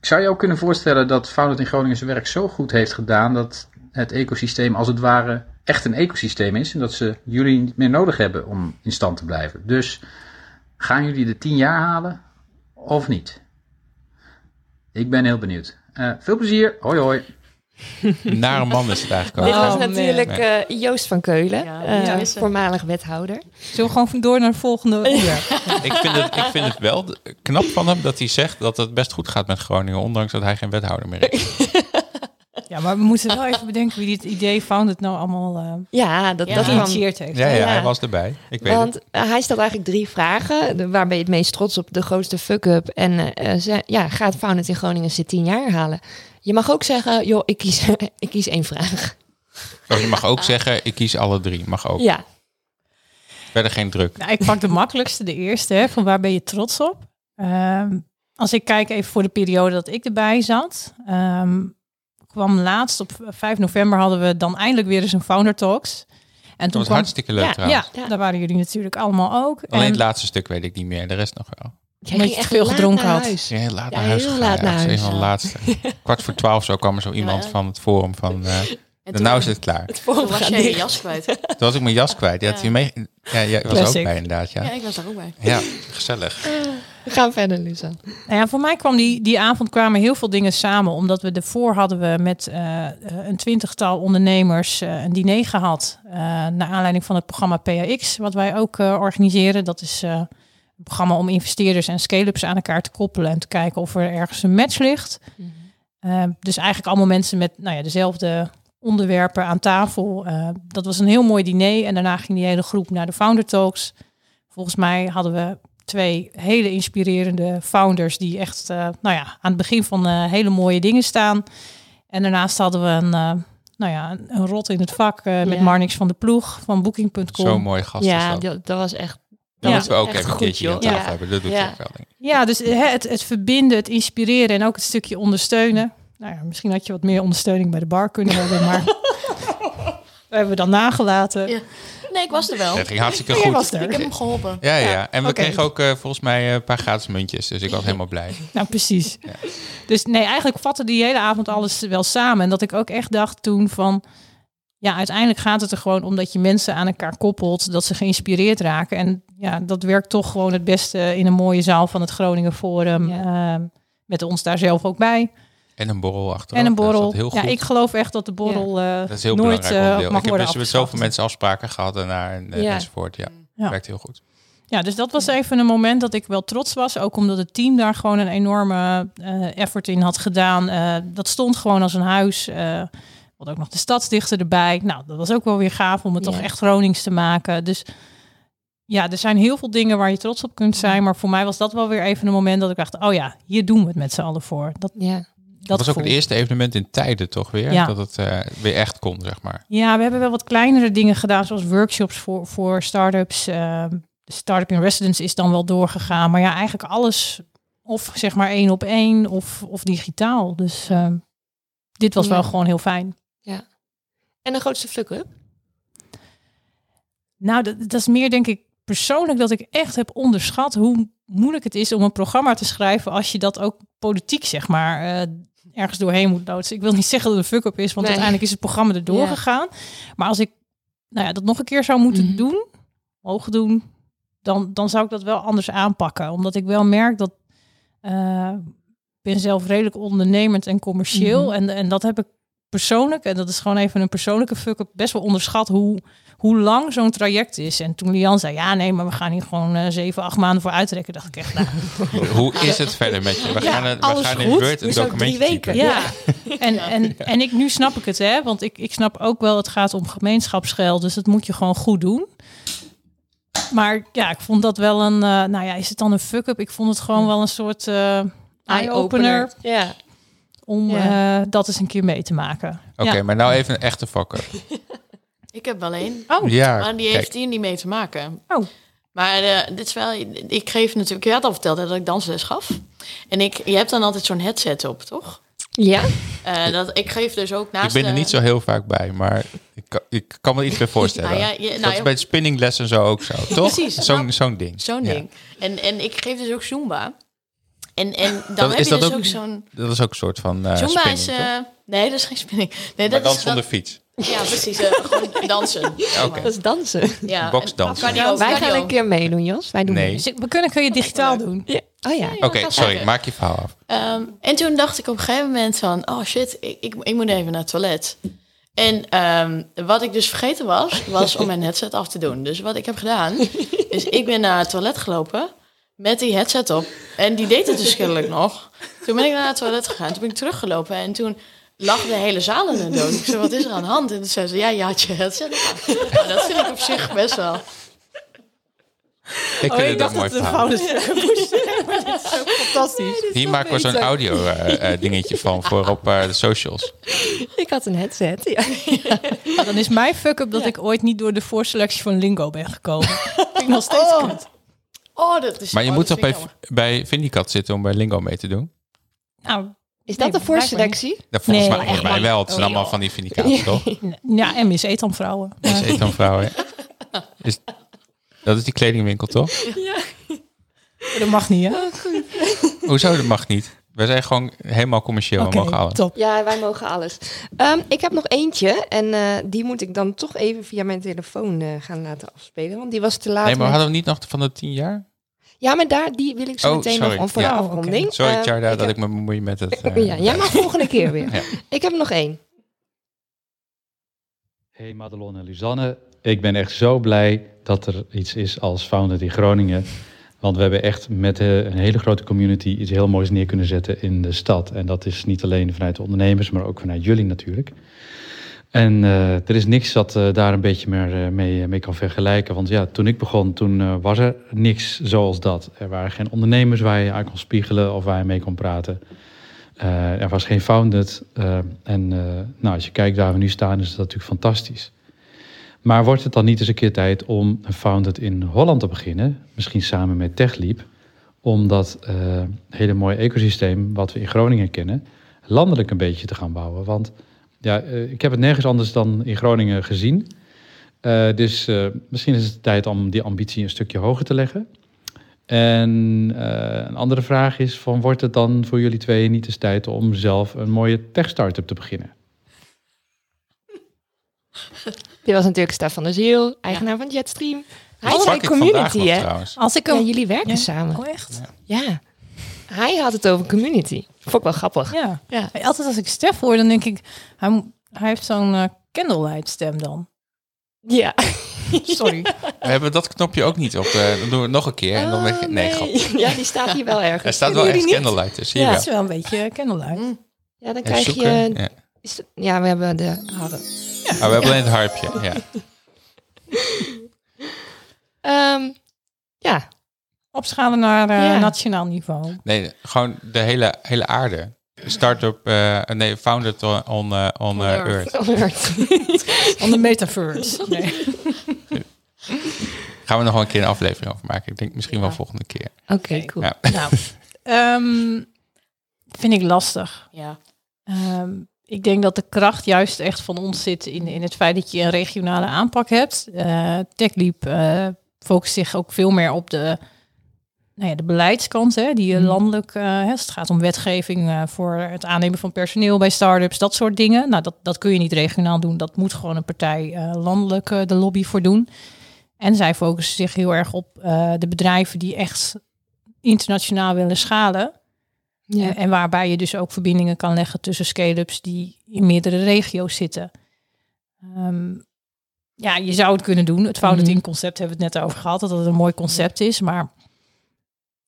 zou je ook kunnen voorstellen dat Founded in Groningen zijn werk zo goed heeft gedaan dat het ecosysteem als het ware echt een ecosysteem is en dat ze jullie niet meer nodig hebben om in stand te blijven. Dus gaan jullie de tien jaar halen of niet? Ik ben heel benieuwd. Eh, veel plezier. Hoi hoi. Nare man is het eigenlijk Dit ook. was Oh, natuurlijk eh, Joost van Keulen, Ja, eh, ja, voormalig wethouder. Zullen we gewoon door naar de volgende onderwerp? Ik vind, het, ik vind het wel knap van hem dat hij zegt dat het best goed gaat met Groningen, ondanks dat hij geen wethouder meer is. Ja, maar we moeten wel even bedenken wie dit idee Founded nou allemaal eh Ja, dat, Ja. dat geïnitieerd heeft. Ja, ja, Ja. hij was erbij. Ik weet Want het. eh, hij stelt eigenlijk drie vragen. De- waar ben je het meest trots op? De grootste fuck-up. En eh, ze, ja, gaat Founded in Groningen ze tien jaar halen? Je mag ook zeggen, joh, ik kies, ik kies één vraag. Of je mag ook zeggen, ik kies alle drie. Mag ook. Ja, Verder geen druk. Nou, ik pak de makkelijkste, de eerste. Hè, van waar ben je trots op? Ehm, als ik kijk even voor de periode dat ik erbij zat. ehm, kwam laatst op 5 november hadden we dan eindelijk weer eens een Founder Talks. En Dat toen was kwam... hartstikke leuk Ja, trouwens. Ja, Ja. daar waren jullie natuurlijk allemaal ook. Alleen En- het laatste stuk weet ik niet meer. De rest nog wel. jij Omdat je echt veel gedronken had. huis. Ja, heel laat Ja, naar huis heel laat ja. naar huis, een van laatste. Kwart voor twaalf zo kwam er zo iemand van het forum van... eh En nou toen- is het klaar. Het forum Toen was jij je jas kwijt. Toen was ik mijn jas kwijt. Ja, Ja. mee... ja jij was er ook bij inderdaad. Ja, Ja, ik was daar ook bij. ja gezellig. We gaan verder, Lisa. Nou ja, voor mij kwam die, die avond kwamen heel veel dingen samen. Omdat we ervoor hadden we met eh, een twintigtal ondernemers eh, een diner gehad. eh, naar aanleiding van het programma PAX, wat wij ook eh, organiseren. Dat is eh, een programma om investeerders en scale-ups aan elkaar te koppelen. En te kijken of er ergens een match ligt. Eh, dus eigenlijk allemaal mensen met nou ja, dezelfde onderwerpen aan tafel. Eh, dat was een heel mooi diner. En daarna ging die hele groep naar de Founder Talks. Volgens mij hadden we twee hele inspirerende founders die echt eh, nou ja, aan het begin van eh, hele mooie dingen staan. En daarnaast hadden we een, eh, nou ja, een, een rot in het vak eh, met Ja. Marnix van de Ploeg van Booking.com. Zo'n mooie gast Ja, dat. dat, dat was echt... Dat dat moeten we was ook echt even een keertje hier aan tafel Ja. hebben. Dat doet Ja. hij ook wel. denk ik. Ja, dus hè, het, het verbinden, het inspireren en ook het stukje ondersteunen. Nou ja, misschien had je wat meer ondersteuning bij de bar kunnen hebben, maar we hebben we dan nagelaten. Ja. Nee, ik was er wel. Dat ging hartstikke goed. was er. Ik heb hem geholpen. Ja, ja. En we oké. kregen ook eh, volgens mij eh, een paar gratis muntjes. Dus ik was helemaal blij. Nou, precies. Dus nee, eigenlijk vatte die hele avond alles wel samen. En dat ik ook echt dacht toen van... Ja, uiteindelijk gaat het er gewoon om dat je mensen aan elkaar koppelt. Dat ze geïnspireerd raken. En ja, dat werkt toch gewoon het beste in een mooie zaal van het Groningen Forum. Ja. Ehm, met ons daar zelf ook bij. En een borrel achteraf. en een borrel. dat heel Ja, goed. ik geloof echt dat de borrel eh, dat is heel nooit eh, mag Ik heb dus met zoveel mensen afspraken gehad en, eh, Ja. enzovoort. Ja, Ja. werkt heel goed. Ja, dus dat was even een moment dat ik wel trots was. Ook omdat het team daar gewoon een enorme eh, effort in had gedaan. Eh, dat stond gewoon als een huis. Eh wat ook nog de stadsdichter erbij. Nou, dat was ook wel weer gaaf om het Ja. toch echt Gronings te maken. Dus ja, er zijn heel veel dingen waar je trots op kunt zijn. Maar voor mij was dat wel weer even een moment dat ik dacht... oh ja, hier doen we het met z'n allen voor. Dat, Ja. Dat was ook gevoel. het eerste evenement in tijden toch weer? Ja. Dat het eh, weer echt kon, zeg maar. Ja, we hebben wel wat kleinere dingen gedaan, zoals workshops voor, voor start-ups. Eh, de Startup in Residence is dan wel doorgegaan. Maar ja, eigenlijk alles of zeg maar één op één of, of digitaal. Dus eh, dit was Ja. wel gewoon heel fijn. En de grootste fuck-up? Nou, dat, dat is meer denk ik persoonlijk dat ik echt heb onderschat hoe moeilijk het is om een programma te schrijven als je dat ook politiek zeg maar eh, ergens doorheen moet loodsen. Ik wil niet zeggen dat het een fuck-up is, want Nee. uiteindelijk is het programma erdoor Ja. gegaan. Maar als ik nou ja, dat nog een keer zou moeten Mhm. doen, mogen doen, dan, dan zou ik dat wel anders aanpakken. Omdat ik wel merk dat eh, ik ben zelf redelijk ondernemend en commercieel. Mhm. en, en dat heb ik persoonlijk, en dat is gewoon even een persoonlijke fuck-up, best wel onderschat hoe, hoe lang zo'n traject is. En toen Lian zei, ja nee, maar we gaan hier gewoon eh, zeven, acht maanden voor uitrekken, dacht ik echt, nou, Hoe is het verder met je? We Ja, gaan, het- we gaan in. Word een documentje drie weken? ja. En, en, en ik, nu snap ik het, hè, want ik, ik snap ook wel, het gaat om gemeenschapsgeld, dus dat moet je gewoon goed doen. Maar ja, ik vond dat wel een, eh, nou ja, is het dan een fuck-up? Ik vond het gewoon wel een soort eh, eye-opener Ja. om Ja. eh, dat eens een keer mee te maken. Oké, Ja. maar nou even een echte fuck-up. Ik heb wel één. Oh, Ja, Maar die kijk. heeft hier niet mee te maken. Oh. Maar eh, dit is wel, ik geef natuurlijk, je had al verteld hè, dat ik dansles gaf. En ik, je hebt dan altijd zo'n headset op, toch? Ja? Eh, dat, ik geef dus ook naast Ik ben er de- niet zo heel vaak bij, maar ik kan, ik kan me iets bij voorstellen. Nou ja, je- nou dat is bij het spinningles en zo ook zo, toch? Precies, Zo'n nou, zo'n ding. Zo'n Ja. ding. En, en ik geef dus ook Zumba. En, en dan Dat- heb is je dat dus ook- ook, zo'n... Dat is ook een soort van eh Zumba spinning, is... toch? nee, dat is geen spinning. Nee, maar dat dan is, zonder dat- fiets. Ja, precies. eh, gewoon dansen. Dat is dansen. Ja, Boksdansen. en cardio, Wij gaan een keer meedoen, Jos. Wij doen Nee. Dus ik- we kunnen kun je digitaal doen. Ja. Oh ja. Oké, sorry, maak je verhaal af. Ehm, en toen dacht ik op een gegeven moment van... Oh shit, ik, ik, ik moet even naar het toilet. En ehm, wat ik dus vergeten was, was om mijn headset af te doen. Dus wat ik heb gedaan, is ik ben naar het toilet gelopen met die headset op. En die deed het dus kennelijk nog. Toen ben ik naar het toilet gegaan, toen ben ik teruggelopen. En toen lag de hele zaal in de dood. Ik zei, wat is er aan de hand? En toen zei ze, ja, je had je headset. Nou, dat vind ik op zich best wel... Ik Oh, vind ik het ook dacht dat het een dit is fantastisch. Hier maken we zo'n audio eh, eh, dingetje van voor op eh, de socials. Ik had een headset. Ja. Nou, dan is mijn fuck-up dat ik ooit niet door de voorselectie van Lingo ben gekomen. Vind ik nog steeds Oh. kut. Oh, dat is... Maar je oh, moet toch bij, jammer. bij Vindicat zitten om bij Lingo mee te doen? Nou, Is dat Nee, de voorselectie? Dat volgens Nee, mij, echt volgens mij niet. wel. Het zijn Oh, allemaal van die Vindicaten, toch? ja, en Miss Etamvrouwen. Is Ethan vrouwen. Is, dat is die kledingwinkel, toch? Dat mag niet, hè? Hoezo, dat mag niet. Wij zijn gewoon helemaal commercieel. Oké, we mogen alles. top. Ja, wij mogen alles. Ehm, ik heb nog eentje en eh, die moet ik dan toch even via mijn telefoon eh, gaan laten afspelen. Want die was te laat. Nee, maar met- hadden we niet nog van de tien jaar? Ja, maar daar, die wil ik zo Oh, meteen sorry. nog om voor Ja. de afronding. Sorry, Eh, Tjarda, dat heb- ik me bemoei met het... eh, Ja, jij mag volgende keer weer. Ja. Ik heb nog één. Hey Madelon en Luzanne, ik ben echt zo blij dat er iets is als Founded in Groningen. Want we hebben echt met eh, een hele grote community iets heel moois neer kunnen zetten in de stad. En dat is niet alleen vanuit de ondernemers, maar ook vanuit jullie natuurlijk. En eh, er is niks dat eh, daar een beetje meer eh, mee, mee kan vergelijken. Want ja, toen ik begon, toen was er niks zoals dat. Er waren geen ondernemers waar je aan kon spiegelen of waar je mee kon praten. Er was geen founded. en nou, als je kijkt waar we nu staan, is dat natuurlijk fantastisch. Maar wordt het dan niet eens een keer tijd om een founded in Holland te beginnen? Misschien samen met TechLeap. Om dat hele mooie ecosysteem wat we in Groningen kennen, landelijk een beetje te gaan bouwen. Want ja, eh, ik heb het nergens anders dan in Groningen gezien. Eh, dus eh, misschien is het tijd om die ambitie een stukje hoger te leggen. En eh, een andere vraag is: van, wordt het dan voor jullie twee niet eens tijd om zelf een mooie tech-startup te beginnen? Dit was natuurlijk Stefan de Ziel, eigenaar van Jetstream. Hij vandaag community, hè? Als ik Ja, jullie werken Ja. samen. Oh, echt? Ja. Hij had het over community. Vond ik wel grappig. Ja. Ja. Hey, Altijd als ik Stef hoor, dan denk ik... Hij, hij heeft zo'n eh, candlelight stem dan. Ja. Sorry. We hebben dat knopje ook niet op. eh, dan doen we het nog een keer. En dan Oh, nee, grap. Ja, die staat hier wel ergens. Er staat wel echt candlelight tussen. Zie Ja. Dat wel. is wel een beetje candlelight. Mm. Ja, dan En krijg zoeken. je... Ja. Is het- ja, we hebben de harde. Oh, we hebben alleen het harpje. Ja. Ehm, ja. Opschalen naar eh, Ja. nationaal niveau. Nee, gewoon de hele, hele aarde. Start-up, eh, nee, founded on, on, eh, on, Earth. On the metaverse. Nee. Gaan we nog wel een keer een aflevering over maken. Ik denk misschien wel volgende keer. Oké, cool. Ja. Nou, ehm, vind ik lastig. Ja. Ehm, ik denk dat de kracht juist echt van ons zit in, in het feit dat je een regionale aanpak hebt. Eh TechLeap eh, focust zich ook veel meer op de, nou ja, de beleidskant, hè, die je Mhm. landelijk, eh, hè, het gaat om wetgeving eh, voor het aannemen van personeel bij start-ups, dat soort dingen. Nou, dat, dat kun je niet regionaal doen. Dat moet gewoon een partij eh, landelijk de lobby voor doen. En zij focussen zich heel erg op de bedrijven die echt internationaal willen schalen. Ja. En waarbij je dus ook verbindingen kan leggen tussen scale-ups die in meerdere regio's zitten. Ehm, ja, je zou het kunnen doen. Het founded Mhm. in concept hebben we het net over gehad, dat het een mooi concept is. Maar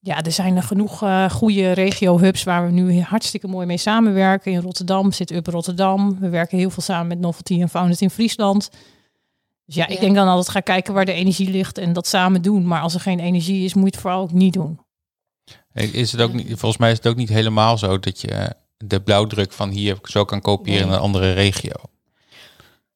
ja, er zijn er genoeg eh, goede regio-hubs waar we nu hartstikke mooi mee samenwerken. In Rotterdam zit Up Rotterdam. We werken heel veel samen met Novelty en Founded in Friesland. Dus ja, ik denk dan altijd ga kijken waar de energie ligt en dat samen doen. Maar als er geen energie is, moet je het vooral ook niet doen. Is het ook niet, volgens mij is het ook niet helemaal zo dat je de blauwdruk van hier zo kan kopiëren Nee. in een andere regio.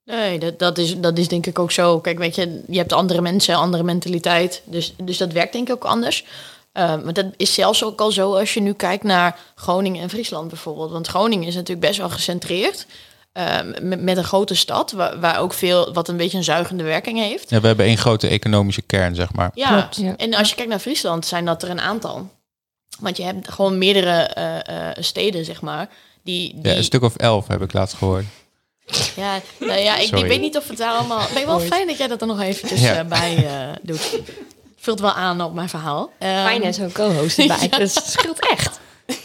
Nee, dat, dat, is, dat is denk ik ook zo. Kijk, weet je, je hebt andere mensen, andere mentaliteit. Dus, dus dat werkt denk ik ook anders. Uh, maar dat is zelfs ook al zo als je nu kijkt naar Groningen en Friesland bijvoorbeeld. Want Groningen is natuurlijk best wel gecentreerd. Uh, met, met, een grote stad, waar, waar, ook veel, wat een beetje een zuigende werking heeft. Ja, we hebben één grote economische kern, zeg maar. Ja, Klopt, ja. en als je kijkt naar Friesland, zijn dat er een aantal. Want je hebt gewoon meerdere uh, steden, zeg maar. Die, die... Ja, een stuk of elf heb ik laatst gehoord. Ja, nou ja ik, ik, weet niet of het daar allemaal... Ben wel fijn dat jij dat er nog eventjes ja. bij doet vult wel aan op mijn verhaal. Um, Fijn en zo'n co-host erbij. ja. Dat scheelt echt.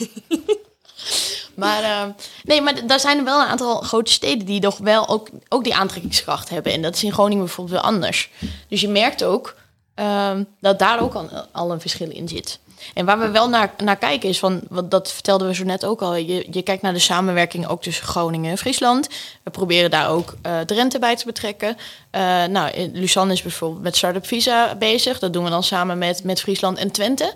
maar uh, nee, maar daar zijn er wel een aantal grote steden die toch wel ook, ook die aantrekkingskracht hebben. En dat is in Groningen bijvoorbeeld wel anders. Dus je merkt ook um, dat daar ook al, al een verschil in zit. En waar we wel naar, naar kijken is van, wat dat vertelden we zo net ook al. Je, je kijkt naar de samenwerking ook tussen Groningen en Friesland. We proberen daar ook uh, Drenthe bij te betrekken. Uh, nou, Luzanne is bijvoorbeeld met Startup Visa bezig. Dat doen we dan samen met, met Friesland en Twente.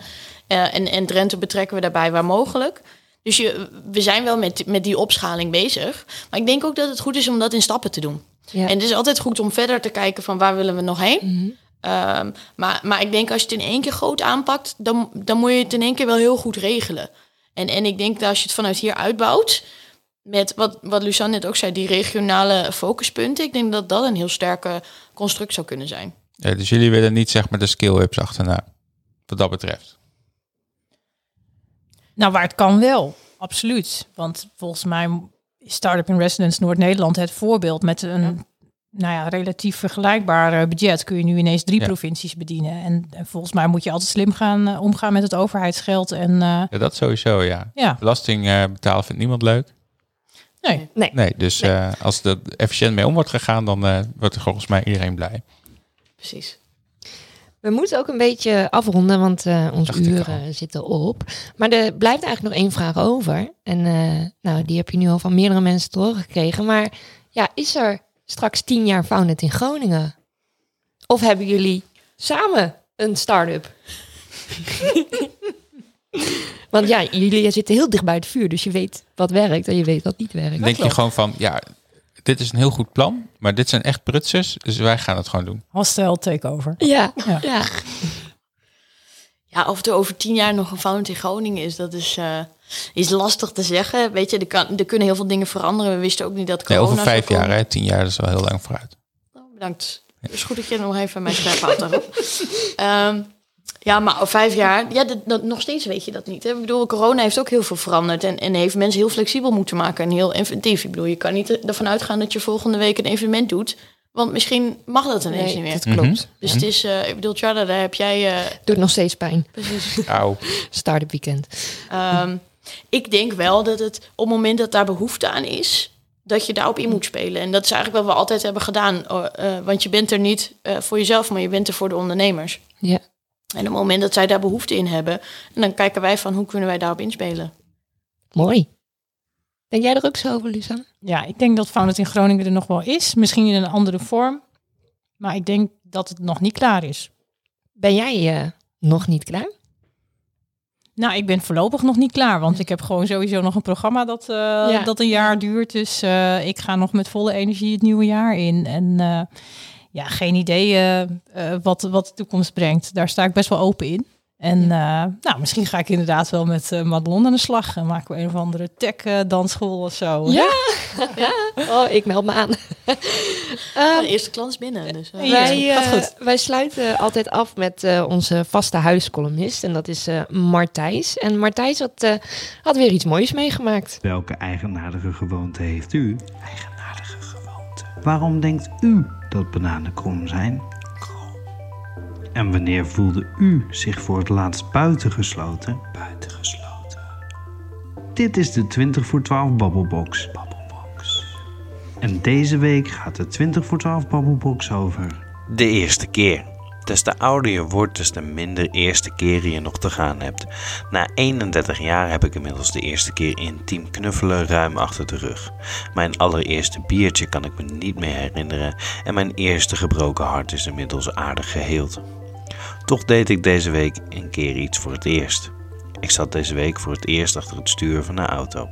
Uh, en, en Drenthe betrekken we daarbij waar mogelijk. Dus je, we zijn wel met, met die opschaling bezig. Maar ik denk ook dat het goed is om dat in stappen te doen. Ja. En het is altijd goed om verder te kijken van waar willen we nog heen. Mm -hmm. Um, maar, maar ik denk als je het in één keer groot aanpakt, dan, dan moet je het in één keer wel heel goed regelen. En, en ik denk dat als je het vanuit hier uitbouwt, met wat, wat Luzanne net ook zei, die regionale focuspunten, ik denk dat dat een heel sterke construct zou kunnen zijn. Ja, dus jullie willen niet zeg maar de skill-ups achterna, wat dat betreft? Nou, waar het kan wel, absoluut. Want volgens mij is Startup in Residence Noord-Nederland het voorbeeld met een ja nou ja, relatief vergelijkbaar budget kun je nu ineens drie ja. provincies bedienen. En, en, volgens mij moet je altijd slim gaan uh, omgaan met het overheidsgeld. En, uh, ja, dat sowieso, ja. ja. Belasting uh, betalen vindt niemand leuk. Nee. Nee, nee dus nee. als er efficiënt mee om wordt gegaan, dan wordt er volgens mij iedereen blij. Precies. We moeten ook een beetje afronden, want onze Dacht uren zitten op. Maar er blijft eigenlijk nog één vraag over. En nou, die heb je nu al van meerdere mensen te horen gekregen. Maar ja, is er straks tien jaar Founded in Groningen? Of hebben jullie samen een start-up? Want ja, jullie zitten heel dicht bij het vuur, dus je weet wat werkt en je weet wat niet werkt. Dan denk je gewoon van, ja, dit is een heel goed plan, maar dit zijn echt prutsers, dus wij gaan het gewoon doen. Hostel takeover. Ja, ja. ja. ja of er over tien jaar nog een Founded in Groningen is, dat is... Uh is lastig te zeggen. Weet je, er, kan, er kunnen heel veel dingen veranderen. We wisten ook niet dat corona nee, over vijf jaar, hè? tien jaar is wel heel lang vooruit. Oh, bedankt. Het is goed dat je nog even mijn schrijf houdt daarop. um, ja, maar over vijf jaar, ja, dat, dat, nog steeds weet je dat niet. Hè? Ik bedoel, corona heeft ook heel veel veranderd en, en heeft mensen heel flexibel moeten maken en heel inventief. Ik bedoel, je kan niet ervan uitgaan dat je volgende week een evenement doet. Want misschien mag dat ineens nee, niet meer. Dat klopt. Mm -hmm. Dus het is, uh, ik bedoel, Charda, daar heb jij... Uh... Doet nog steeds pijn. Precies. Auw. Start-up weekend. Um, ik denk wel dat het op het moment dat daar behoefte aan is, dat je daarop in moet spelen. En dat is eigenlijk wat we altijd hebben gedaan. Uh, want je bent er niet uh, voor jezelf, maar je bent er voor de ondernemers. Ja. En op het moment dat zij daar behoefte in hebben, dan kijken wij van hoe kunnen wij daarop inspelen. Mooi. Denk jij er ook zo over, Lisa? Ja, ik denk dat Founded in Groningen er nog wel is. Misschien in een andere vorm. Maar ik denk dat het nog niet klaar is. Ben jij uh, nog niet klaar? Nou, ik ben voorlopig nog niet klaar, want ik heb gewoon sowieso nog een programma dat, uh, ja. dat een jaar duurt. Dus uh, ik ga nog met volle energie het nieuwe jaar in. En uh, ja, geen idee wat, wat de toekomst brengt. Daar sta ik best wel open in. En ja. nou, misschien ga ik inderdaad wel met uh, Madelon aan de slag. En maken we een of andere tech-dansschool of zo. Ja, ja. Oh, ik meld me aan. um, de eerste klant is binnen. Dus, uh, wij, uh, wij sluiten altijd af met onze vaste huiscolumnist. En dat is Martijs. En Martijs had, had weer iets moois meegemaakt. Welke eigenaardige gewoonte heeft u? Eigenaardige gewoonte. Waarom denkt u dat bananen krom zijn? En wanneer voelde u zich voor het laatst buitengesloten? Buitengesloten. Dit is de 20 voor 12 Babbelbox. Babbelbox. En deze week gaat de 20 voor 12 Babbelbox over... De eerste keer. Des te ouder je wordt, des te minder eerste keren je nog te gaan hebt. Na 31 jaar heb ik inmiddels de eerste keer intiem knuffelen ruim achter de rug. Mijn allereerste biertje kan ik me niet meer herinneren en mijn eerste gebroken hart is inmiddels aardig geheeld. Toch deed ik deze week een keer iets voor het eerst. Ik zat deze week voor het eerst achter het stuur van een auto.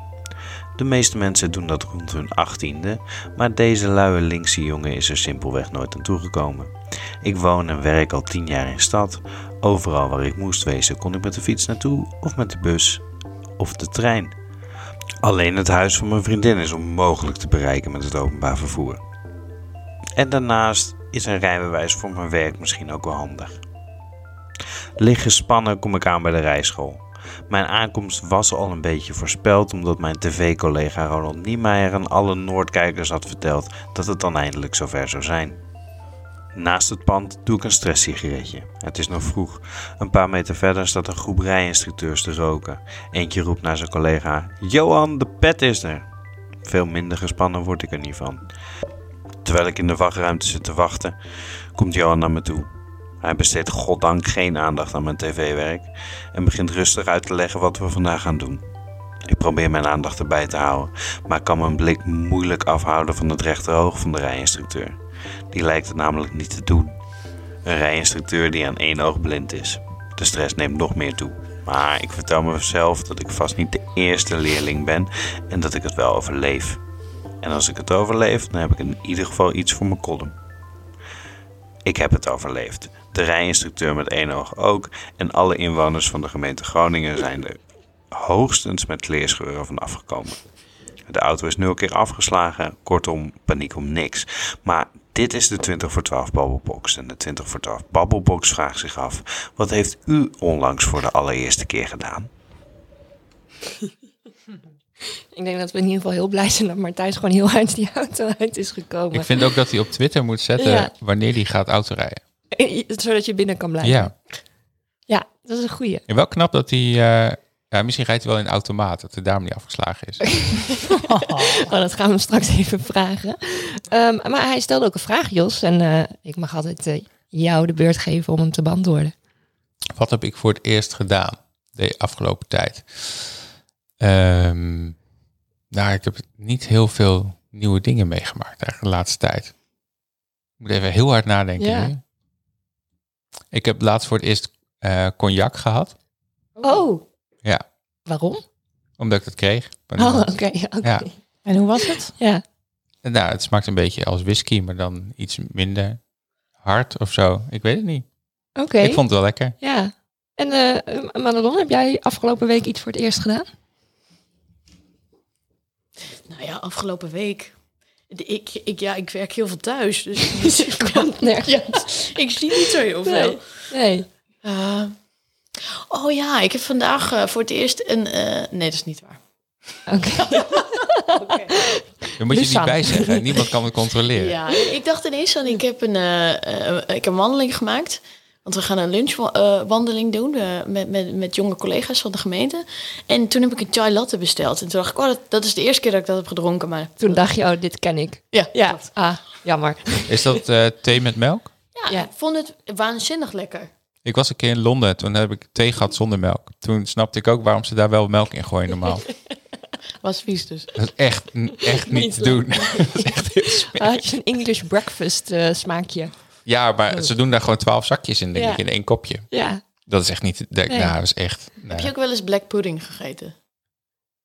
De meeste mensen doen dat rond hun achttiende, maar deze luie linkse jongen is er simpelweg nooit aan toegekomen. Ik woon en werk al tien jaar in stad. Overal waar ik moest wezen kon ik met de fiets naartoe, of met de bus, of de trein. Alleen het huis van mijn vriendin is onmogelijk te bereiken met het openbaar vervoer. En daarnaast is een rijbewijs voor mijn werk misschien ook wel handig. Licht gespannen kom ik aan bij de rijschool. Mijn aankomst was al een beetje voorspeld omdat mijn tv-collega Ronald Niemeyer aan alle Noordkijkers had verteld dat het dan eindelijk zover zou zijn. Naast het pand doe ik een stresssigaretje. Het is nog vroeg. Een paar meter verder staat een groep rijinstructeurs te roken. Eentje roept naar zijn collega: Johan, de pet is er. Veel minder gespannen word ik er niet van. Terwijl ik in de wachtruimte zit te wachten, komt Johan naar me toe. Hij besteedt goddank geen aandacht aan mijn tv-werk en begint rustig uit te leggen wat we vandaag gaan doen. Ik probeer mijn aandacht erbij te houden, maar kan mijn blik moeilijk afhouden van het rechteroog van de rijinstructeur. Die lijkt het namelijk niet te doen. Een rijinstructeur die aan één oog blind is. De stress neemt nog meer toe. Maar ik vertel mezelf dat ik vast niet de eerste leerling ben en dat ik het wel overleef. En als ik het overleef, dan heb ik in ieder geval iets voor mijn column. Ik heb het overleefd. De rijinstructeur met één oog ook. En alle inwoners van de gemeente Groningen zijn er hoogstens met kleerscheuren van afgekomen. De auto is nul keer afgeslagen. Kortom, paniek om niks. Maar dit is de 20 voor 12 Babbelbox. En de 20 voor 12 Babbelbox vraagt zich af: wat heeft u onlangs voor de allereerste keer gedaan? Ik denk dat we in ieder geval heel blij zijn dat Martijn gewoon heel uit die auto uit is gekomen. Ik vind ook dat hij op Twitter moet zetten Ja. wanneer hij gaat autorijden. Zodat je binnen kan blijven. Ja. Ja, dat is een goeie. En wel knap dat hij... eh, ja, misschien rijdt hij wel in automaat, dat de daarom niet afgeslagen is. Oh, dat gaan we hem straks even vragen. Ehm, maar hij stelde ook een vraag, Jos. En eh, ik mag altijd eh, jou de beurt geven om hem te beantwoorden. Wat heb ik voor het eerst gedaan de afgelopen tijd? Ehm, nou, ik heb niet heel veel nieuwe dingen meegemaakt eigenlijk de laatste tijd. Ik moet even heel hard nadenken. Ja. Ik heb laatst voor het eerst eh, cognac gehad. Oh, Ja, waarom? omdat ik het kreeg. Oh, oké. ja. En hoe was het? Ja. En Nou, het smaakt een beetje als whisky, maar dan iets minder hard of zo. Ik weet het niet. Oké. Ik vond het wel lekker. Ja. En eh Madelon, heb jij afgelopen week iets voor het eerst gedaan? Nou ja, afgelopen week. Ik, ik, ja, ik werk heel veel thuis, dus, dus ik, kan, nergens. ja, ik zie niet zo heel veel. Nee. Nee. Eh, oh ja, ik heb vandaag eh, voor het eerst een... eh, nee, dat is niet waar. Oké. Dan moet je niet bij zeggen. Niemand kan het controleren. Ja, ik dacht ineens aan, ik heb een, ik heb een wandeling gemaakt. Want we gaan een lunchwandeling doen eh, met, met, met jonge collega's van de gemeente. En toen heb ik een chai latte besteld. En toen dacht ik, oh, dat, dat is de eerste keer dat ik dat heb gedronken. Maar Toen dacht je, oh, dit ken ik. ja, Ja. Ah, jammer. Is dat eh, thee met melk? ja, Ja. ik vond het waanzinnig lekker. Ik was een keer in Londen, toen heb ik thee gehad zonder melk. Toen snapte ik ook waarom ze daar wel melk in gooien normaal. Was vies dus. Dat is echt, echt niet te doen. Dat is echt heel smerig. Had je een English breakfast eh, smaakje? Ja, maar ze doen daar gewoon twaalf zakjes in, denk Ja. ik, in één kopje. Ja. Dat is echt niet... Dat, Nee. Nou, dat is echt... Heb je ook wel eens black pudding gegeten?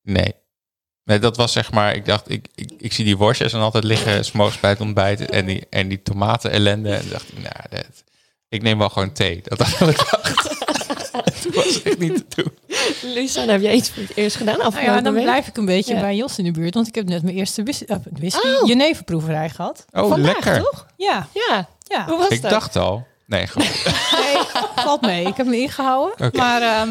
Nee. Nee, dat was zeg maar, ik dacht, ik, ik, ik zie die worstjes en altijd liggen, s'morgens bij het ontbijt en die, en die tomaten ellende. En dacht ik, nou, dat, ik neem wel gewoon thee. Dat had ik dacht. dat was echt niet te doen. Lisa, heb jij iets voor het eerst gedaan Nou ja, dan week? blijf ik een beetje Ja. bij Jos in de buurt. Want ik heb net mijn eerste uh, whisky, Oh. jeneverproeverij gehad. Oh, Vandaag, lekker. toch? Ja, Ja. Ja. Hoe was Ik dat? dacht al. Nee, gewoon. Nee, valt mee. Ik heb me ingehouden. Maar ehm,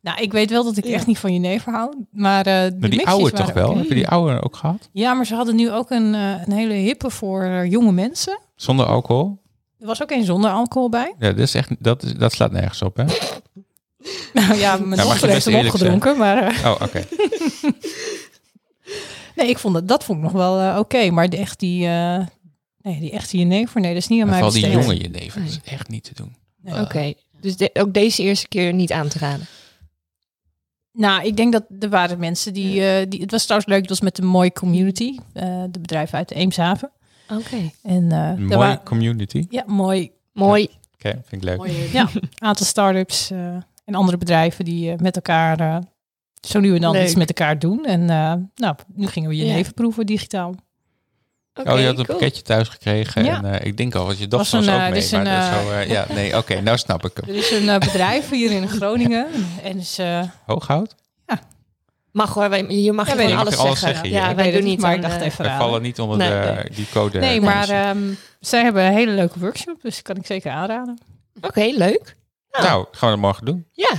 nou, ik weet wel dat ik echt niet van jenever hou. Maar eh, de Maar die oude waren toch wel? Heb je die oude ook gehad? Ja, maar ze hadden nu ook een, eh, een hele hippe voor eh, jonge mensen. Zonder alcohol? Er was ook een zonder alcohol bij. Ja, dat, is echt, dat, is, dat slaat nergens op, hè? Nou ja, mijn je dochter heeft hem opgedronken. Maar eh, Oh, oké. nee, ik vond dat, dat vond ik nog wel eh, oké. Maar echt die, eh nee, die echte jenever, nee, dat is niet aan Maar mij vooral die jonge jenever, dat is echt niet te doen. Oké. Dus de- ook deze eerste keer niet aan te raden. Nou, ik denk dat er waren mensen die, eh, die... Het was trouwens leuk, het was met de mooie community. eh, de bedrijven uit de Eemshaven. Oké. En, eh, Een mooie community. Ja, mooi. Mooi. Oké, vind ik leuk. Ja, een aantal start-ups eh, en andere bedrijven die eh, met elkaar eh, zo nu en dan Leuk. iets met elkaar doen. En eh, nou, nu gingen we je Ja. leven proeven digitaal. Oh, je had een cool. pakketje thuis gekregen. Ja. En eh, ik denk al, want je Was dochter was, een, ook eh, mee. is maar een, zo, eh, ja, nee, oké, nou snap ik hem. Er is een eh, bedrijf hier in Groningen. En is, eh, Hooghout? Mag hoor, wij- je mag Ja, gewoon alles, Je mag alles zeggen. zeggen hier, ja, wij weet doen niet maar ik dacht even Wij vallen niet onder Nee, de, nee. die code. Nee, maar ehm, zij hebben een hele leuke workshop. Dus kan ik zeker aanraden. Oké, leuk. nou, gaan we dat morgen doen. Ja.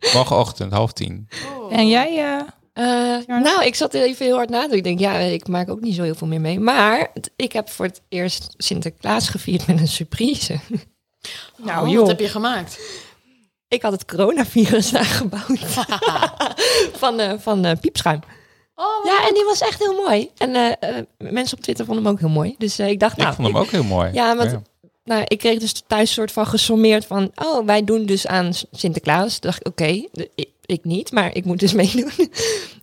Morgenochtend, half tien. En jij... eh, nou, ik zat even heel hard na te. Ik denk, ja, ik maak ook niet zo heel veel meer mee. Maar ik heb voor het eerst Sinterklaas gevierd met een surprise. Nou, joh. Wat heb je gemaakt? Ik had het coronavirus nagebouwd van, eh van eh, piepschuim. Oh, Ja, en die was echt heel mooi. En eh, eh, mensen op Twitter vonden hem ook heel mooi. Dus eh, ik dacht, Ik nou... vond hem ook heel mooi. Ja, want Ja. Nou, ik kreeg dus thuis soort van gesommeerd van... oh, wij doen dus aan Sinterklaas. Toen dacht ik, oké, ik, ik niet, maar ik moet dus meedoen.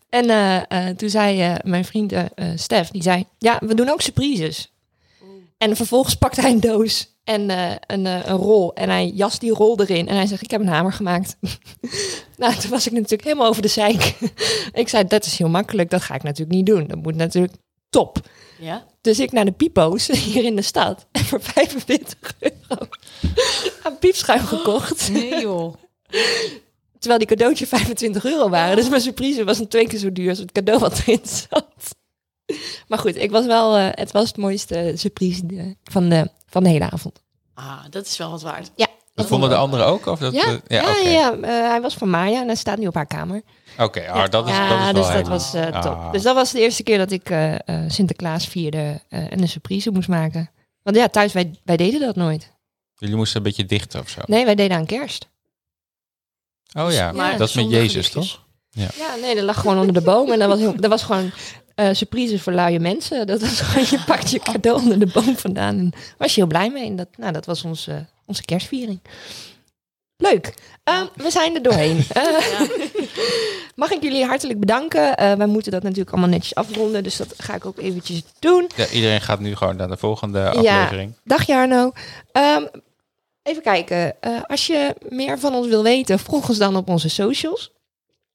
en eh, eh, toen zei eh, mijn vriend Stef, die zei... ja, we doen ook surprises. En vervolgens pakte hij een doos en een, een rol. En hij jas die rol erin. En hij zegt, ik heb een hamer gemaakt. nou, toen was ik natuurlijk helemaal over de zeik. ik zei, dat is heel makkelijk. Dat ga ik natuurlijk niet doen. Dat moet natuurlijk top. Ja? Dus ik naar de pipo's hier in de stad. En voor 45 euro aan piepschuim gekocht. nee joh. Terwijl die cadeautje 25 euro waren. Dus mijn surprise was een twee keer zo duur als het cadeau wat erin zat. Maar goed, ik was wel, eh, het was het mooiste surprise de- van, de, van de hele avond. Ah, dat is wel wat waard. Ja. Dat vonden de anderen ook? Of dat, Ja, eh, ja, ja, eh, hij was van Maya en hij staat nu op haar kamer. Oké, ah, dat is, ja, dat is wel dus dat was eh, top. Ah. Dus dat was de eerste keer dat ik Sinterklaas vierde en een surprise moest maken. Want ja, thuis, wij, wij deden dat nooit. Jullie moesten een beetje dichter of zo. Nee, wij deden aan kerst. Oh ja, Maar dat is met Jezus, toch? Ja. Ja, nee, dat lag gewoon onder de boom. En dat was, heel, dat was gewoon eh surprises voor luie mensen. Dat was gewoon, je pakt je cadeau onder de boom vandaan. En was je heel blij mee. En dat, nou, dat was onze, onze kerstviering. Leuk. Ehm, we zijn er doorheen. Eh, Mag ik jullie hartelijk bedanken. Eh, wij moeten dat natuurlijk allemaal netjes afronden. Dus dat ga ik ook eventjes doen. Ja, iedereen gaat nu gewoon naar de volgende Ja. aflevering. Dag Jarno. Ehm, even kijken. Eh, als je meer van ons wil weten, volg ons dan op onze socials.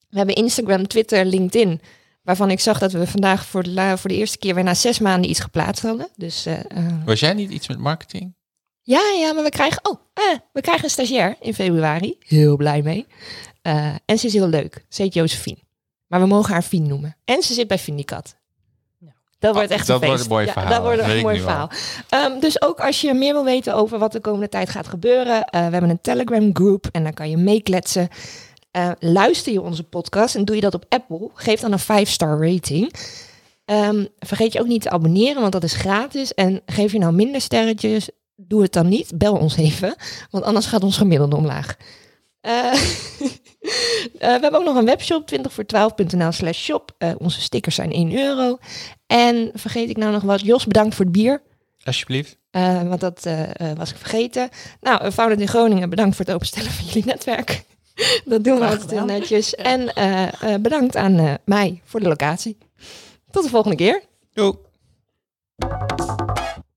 We hebben Instagram, Twitter, LinkedIn. Waarvan ik zag dat we vandaag voor de, la- voor de eerste keer weer na zes maanden iets geplaatst hadden. Dus eh, eh, Was jij niet iets met marketing? ja, ja, maar we krijgen, oh, eh, we krijgen een stagiair in februari. Heel blij mee. En ze is heel leuk. Ze heet Josephine. Maar we mogen haar Fien noemen. En ze zit bij Vindicat. Dat wordt Oh, echt dat een feest. wordt een mooi Ja, verhaal. Dat wordt een mooi verhaal. Ehm, dus ook als je meer wil weten over wat de komende tijd gaat gebeuren. we hebben een Telegram groep en daar kan je meekletsen. Eh, luister je onze podcast en doe je dat op Apple, geef dan een 5-star rating. Ehm, vergeet je ook niet te abonneren, want dat is gratis. En geef je nou minder sterretjes, doe het dan niet. Bel ons even, want anders gaat ons gemiddelde omlaag. Eh, eh, we hebben ook nog een webshop, 20 voor 12.nl slash shop. Onze stickers zijn 1 euro. En vergeet ik nou nog wat? Jos, bedankt voor het bier. Alsjeblieft. Want dat was ik vergeten. Nou, Founded in Groningen, bedankt voor het openstellen van jullie netwerk. dat doen we Graag altijd heel netjes. En eh, eh, bedankt aan eh, mij voor de locatie. Tot de volgende keer. Doei.